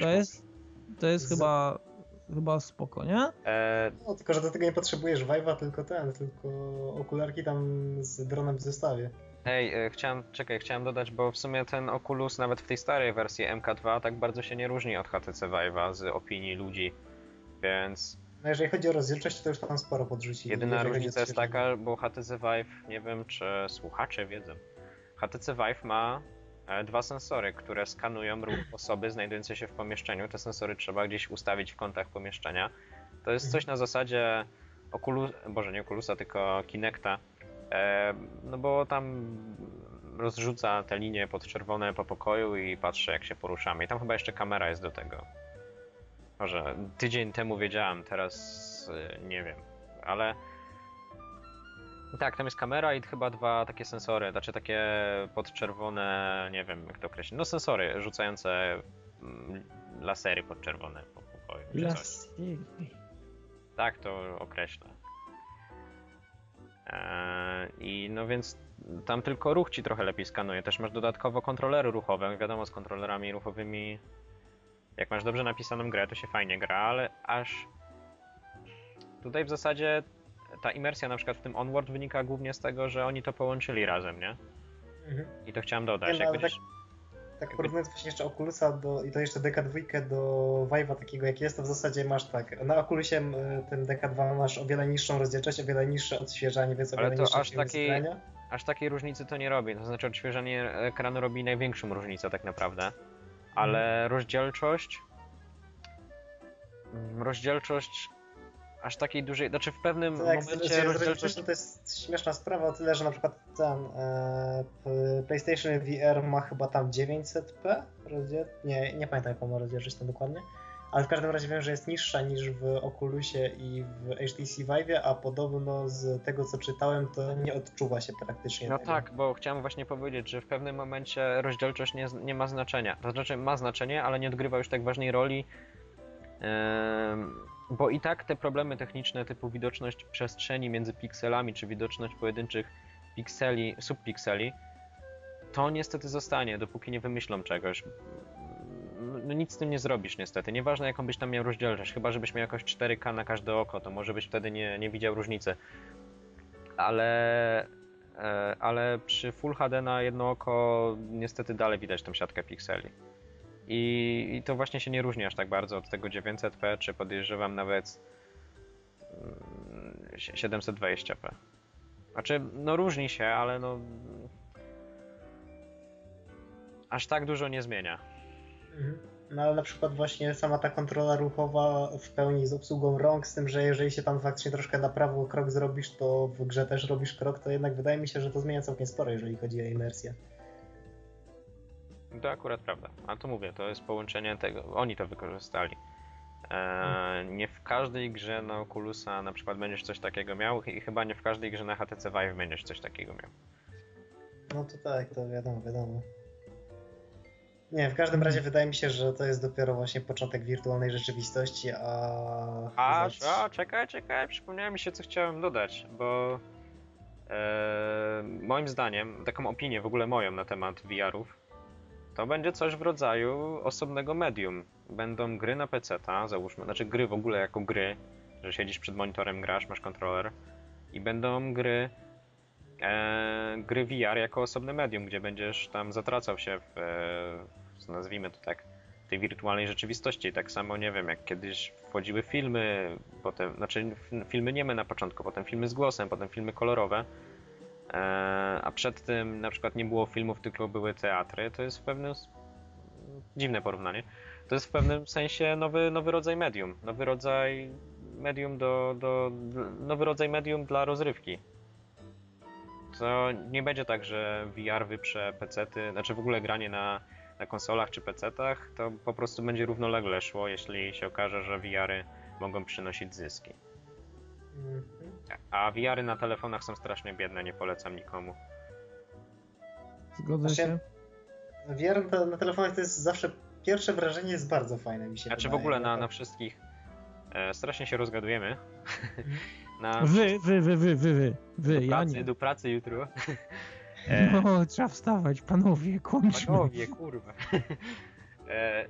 Speaker 1: To jest, to jest chyba chyba spoko, nie?
Speaker 3: E... No, tylko że do tego nie potrzebujesz Vive'a, tylko ten, tylko okularki tam z dronem w zestawie.
Speaker 2: Ej, e, chciałem, czekaj, chciałem dodać, bo w sumie ten Oculus nawet w tej starej wersji MK2 tak bardzo się nie różni od HTC Vive'a z opinii ludzi, więc...
Speaker 3: No jeżeli chodzi o rozdzielczość, to już tam sporo podrzuci.
Speaker 2: Jedyna różnica jest taka, bo HTC Vive, nie wiem czy słuchacze wiedzą, HTC Vive ma E, dwa sensory, które skanują ruch osoby znajdującej się w pomieszczeniu. Te sensory trzeba gdzieś ustawić w kątach pomieszczenia. To jest coś na zasadzie Oculus, boże nie Oculusa, tylko Kinecta, e, no bo tam rozrzuca te linie podczerwone po pokoju i patrzy jak się poruszamy. I tam chyba jeszcze kamera jest do tego. Może tydzień temu wiedziałem, teraz e, nie wiem, ale tak, tam jest kamera i chyba dwa takie sensory, znaczy takie podczerwone, nie wiem jak to określić, no sensory rzucające mm, lasery podczerwone po pokoju. Lasery. Tak to określę. Eee, I no więc tam tylko ruch ci trochę lepiej skanuje. Też masz dodatkowo kontrolery ruchowe. Wiadomo, z kontrolerami ruchowymi, jak masz dobrze napisaną grę, to się fajnie gra, ale aż tutaj w zasadzie ta imersja na przykład w tym Onward wynika głównie z tego, że oni to połączyli razem, nie? Mhm. I to chciałem dodać.
Speaker 3: Nie, no, będziesz... tak, tak porównując właśnie jeszcze Oculusa do, i to jeszcze DK2 do Vive'a takiego jak jest, to w zasadzie masz tak, na Oculusie ten DK2 masz o wiele niższą rozdzielczość, o wiele niższe odświeżanie, więc o wiele niższe aż takiej,
Speaker 2: aż takiej różnicy to nie robi, to znaczy odświeżanie ekranu robi największą różnicę tak naprawdę, ale mhm. rozdzielczość mm, rozdzielczość aż takiej dużej, znaczy w pewnym tak, momencie rozdzielczość...
Speaker 3: To jest śmieszna sprawa o tyle, że na przykład ten e, PlayStation VR ma chyba tam 900p rozdziel... Nie, nie pamiętam jaką ma rozdzielczość tam dokładnie, ale w każdym razie wiem, że jest niższa niż w Oculusie i w HTC Vive, a podobno z tego co czytałem to nie odczuwa się praktycznie
Speaker 2: No tego. tak, bo chciałem właśnie powiedzieć, że w pewnym momencie rozdzielczość nie, nie ma znaczenia. To znaczy ma znaczenie, ale nie odgrywa już tak ważnej roli bo i tak te problemy techniczne typu widoczność przestrzeni między pikselami, czy widoczność pojedynczych pikseli, subpikseli, to niestety zostanie, dopóki nie wymyślą czegoś. No nic z tym nie zrobisz niestety. Nieważne jaką byś tam miał rozdzielczość, chyba żebyś miał jakoś 4K na każde oko, to może byś wtedy nie, nie widział różnicy. Ale, e, ale przy Full HD na jedno oko niestety dalej widać tą siatkę pikseli. I, I, to właśnie się nie różni aż tak bardzo od tego 900p, czy podejrzewam nawet 720p. Mm, znaczy, no różni się, ale no. Aż tak dużo nie zmienia.
Speaker 3: Mhm. No ale na przykład właśnie sama ta kontrola ruchowa w pełni z obsługą rąk, z tym, że jeżeli się tam faktycznie troszkę na prawo krok zrobisz, to w grze też robisz krok, to jednak wydaje mi się, że to zmienia całkiem sporo, jeżeli chodzi o imersję.
Speaker 2: To akurat prawda. A to mówię, to jest połączenie tego. Oni to wykorzystali. E, nie w każdej grze na Oculusa na przykład będziesz coś takiego miał i chyba nie w każdej grze na HTC Vive będziesz coś takiego miał.
Speaker 3: No to tak, to wiadomo, wiadomo. Nie, w każdym razie wydaje mi się, że to jest dopiero właśnie początek wirtualnej rzeczywistości, a...
Speaker 2: A, a czekaj, czekaj, przypomniałem mi się, co chciałem dodać, bo e, moim zdaniem, taką opinię w ogóle moją na temat VR-ów, to będzie coś w rodzaju osobnego medium. Będą gry na PC, załóżmy, znaczy gry w ogóle jako gry, że siedzisz przed monitorem, grasz, masz kontroler i będą gry e, gry VR jako osobne medium, gdzie będziesz tam zatracał się w, e, nazwijmy to tak, tej wirtualnej rzeczywistości. Tak samo, nie wiem, jak kiedyś wchodziły filmy, potem, znaczy filmy nieme na początku, potem filmy z głosem, potem filmy kolorowe, E, a przed tym na przykład nie było filmów, tylko były teatry, to jest w pewnym dziwne porównanie. To jest w pewnym sensie nowy, nowy rodzaj medium, nowy rodzaj medium do, do nowy rodzaj medium dla rozrywki. To nie będzie tak, że VR wyprze PC-ty, znaczy w ogóle granie na, na konsolach czy PC-tach, to po prostu będzie równolegle szło, jeśli się okaże, że VR-y mogą przynosić zyski. Mhm. A VR-y na telefonach są strasznie biedne, nie polecam nikomu.
Speaker 1: Zgodzę się.
Speaker 3: VR na telefonach to jest zawsze pierwsze wrażenie jest bardzo fajne mi się
Speaker 2: Znaczy wydaje, w ogóle na, na wszystkich e, strasznie się rozgadujemy.
Speaker 1: Na wy, wy, wy, wy, wy, wy, wy,
Speaker 2: do pracy,
Speaker 1: ja nie.
Speaker 2: Do pracy jutro.
Speaker 1: E, no, trzeba wstawać, panowie, kończmy.
Speaker 2: Panowie, kurwa. E,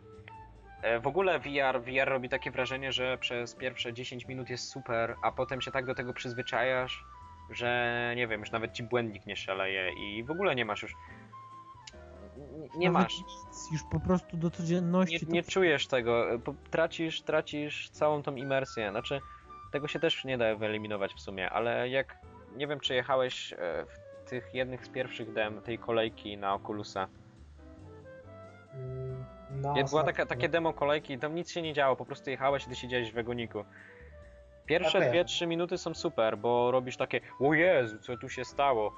Speaker 2: e, w ogóle VR, VR robi takie wrażenie, że przez pierwsze 10 minut jest super, a potem się tak do tego przyzwyczajasz, że nie wiem, już nawet ci błędnik nie szaleje i w ogóle nie masz już nie Nawet masz.
Speaker 1: Nic, już po prostu do codzienności.
Speaker 2: Nie, nie czujesz tego, tracisz, tracisz całą tą imersję. Znaczy, tego się też nie da wyeliminować w sumie, ale jak nie wiem, czy jechałeś e, w tych jednych z pierwszych dem tej kolejki na Oculusa. Mm, no, była taka, takie demo kolejki, tam nic się nie działo, po prostu jechałeś i ty siedziałeś w wagoniku. Pierwsze 2-3 minuty są super, bo robisz takie, o Jezu, co tu się stało?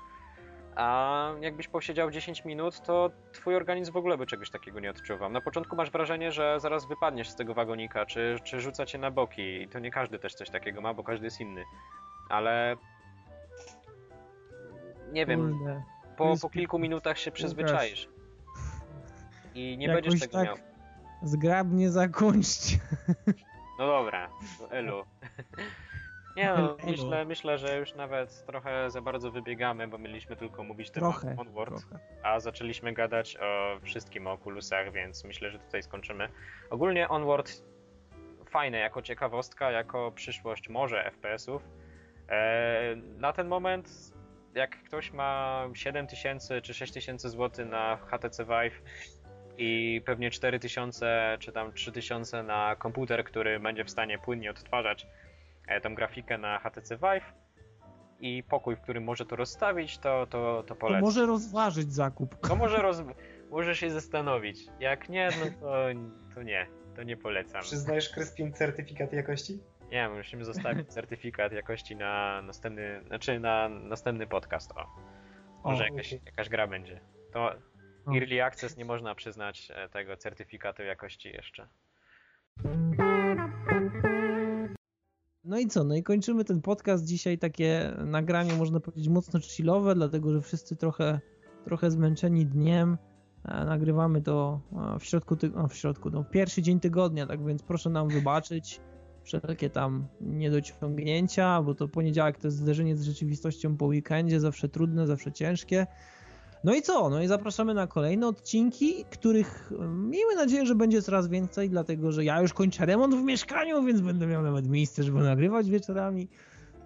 Speaker 2: A jakbyś posiedział 10 minut, to twój organizm w ogóle by czegoś takiego nie odczuwał. Na początku masz wrażenie, że zaraz wypadniesz z tego wagonika, czy, czy rzuca cię na boki. I to nie każdy też coś takiego ma, bo każdy jest inny. Ale nie wiem, po, po kilku minutach się przyzwyczaisz. I nie Jakoś będziesz tego tak miał.
Speaker 1: Zgrabnie zakończcie.
Speaker 2: No dobra, elu. Nie no, myślę, myślę, że już nawet trochę za bardzo wybiegamy, bo mieliśmy tylko mówić temat trochę, Onward, trochę. a zaczęliśmy gadać o wszystkim o Oculusach, więc myślę, że tutaj skończymy. Ogólnie Onward fajne jako ciekawostka, jako przyszłość może FPS-ów. Eee, na ten moment, jak ktoś ma 7000 czy 6000 zł na HTC Vive i pewnie 4000 czy tam 3000 na komputer, który będzie w stanie płynnie odtwarzać E, tą grafikę na HTC Vive i pokój, w którym może to rozstawić, to, to, to polecam.
Speaker 1: To może rozważyć zakup.
Speaker 2: To może, roz... może się zastanowić. Jak nie, no to, to nie. To nie polecam.
Speaker 3: Przyznajesz Kryspin certyfikat jakości?
Speaker 2: Nie, musimy zostawić certyfikat jakości na następny, znaczy na następny podcast. O. Może o, jakaś, okay. jakaś gra będzie. To Early Access nie można przyznać e, tego certyfikatu jakości jeszcze.
Speaker 1: No i co? No i kończymy ten podcast. Dzisiaj takie nagranie, można powiedzieć, mocno chillowe, dlatego że wszyscy trochę, trochę zmęczeni dniem. E, nagrywamy to e, w środku, ty- no w środku, no pierwszy dzień tygodnia, tak więc proszę nam wybaczyć wszelkie tam niedociągnięcia, bo to poniedziałek to jest zderzenie z rzeczywistością po weekendzie, zawsze trudne, zawsze ciężkie. No i co? No i zapraszamy na kolejne odcinki, których miejmy nadzieję, że będzie coraz więcej, dlatego że ja już kończę remont w mieszkaniu, więc będę miał nawet miejsce, żeby nagrywać wieczorami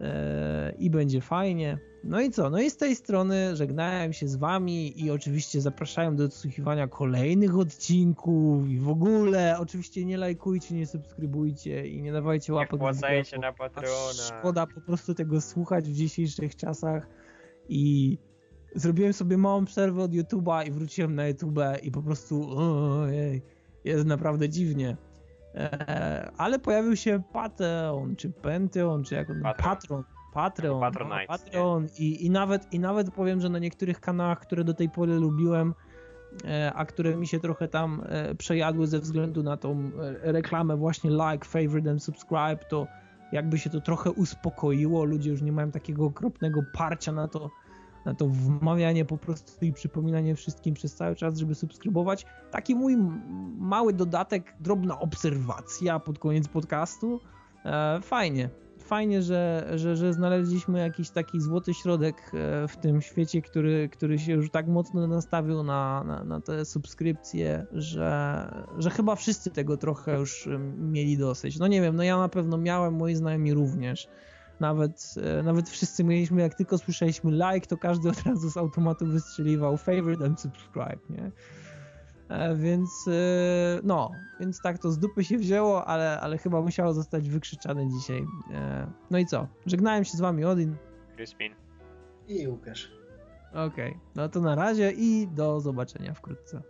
Speaker 1: eee, i będzie fajnie. No i co? No i z tej strony żegnałem się z wami i oczywiście zapraszałem do odsłuchiwania kolejnych odcinków i w ogóle oczywiście nie lajkujcie, nie subskrybujcie i nie dawajcie łapek
Speaker 2: w górę. na Patrona.
Speaker 1: Szkoda po prostu tego słuchać w dzisiejszych czasach i zrobiłem sobie małą przerwę od YouTube'a i wróciłem na YouTube i po prostu ojej, jest naprawdę dziwnie. Eee, ale pojawił się Patreon, czy Pentheon, czy jak on Patron. Patron. Patreon,
Speaker 2: Patronite,
Speaker 1: Patreon i, i, nawet, i nawet powiem, że na niektórych kanałach, które do tej pory lubiłem, e, a które mi się trochę tam e, przejadły ze względu na tą e, reklamę właśnie like, favorite and subscribe, to jakby się to trochę uspokoiło, ludzie już nie mają takiego okropnego parcia na to, na to wmawianie po prostu i przypominanie wszystkim przez cały czas, żeby subskrybować. Taki mój mały dodatek, drobna obserwacja pod koniec podcastu. E, fajnie, fajnie, że, że, że znaleźliśmy jakiś taki złoty środek e, w tym świecie, który, który się już tak mocno nastawił na, na, na te subskrypcje, że, że chyba wszyscy tego trochę już mieli dosyć. No nie wiem, no ja na pewno miałem, moi znajomi również. Nawet, e, nawet wszyscy mieliśmy, jak tylko słyszeliśmy like, to każdy od razu z automatu wystrzeliwał favorite and subscribe, nie? E, więc e, no, więc tak to z dupy się wzięło, ale, ale chyba musiało zostać wykrzyczane dzisiaj. No i co? Żegnałem się z wami Odin.
Speaker 2: Crispin.
Speaker 3: I Łukasz.
Speaker 1: Okej, okay, no to na razie i do zobaczenia wkrótce.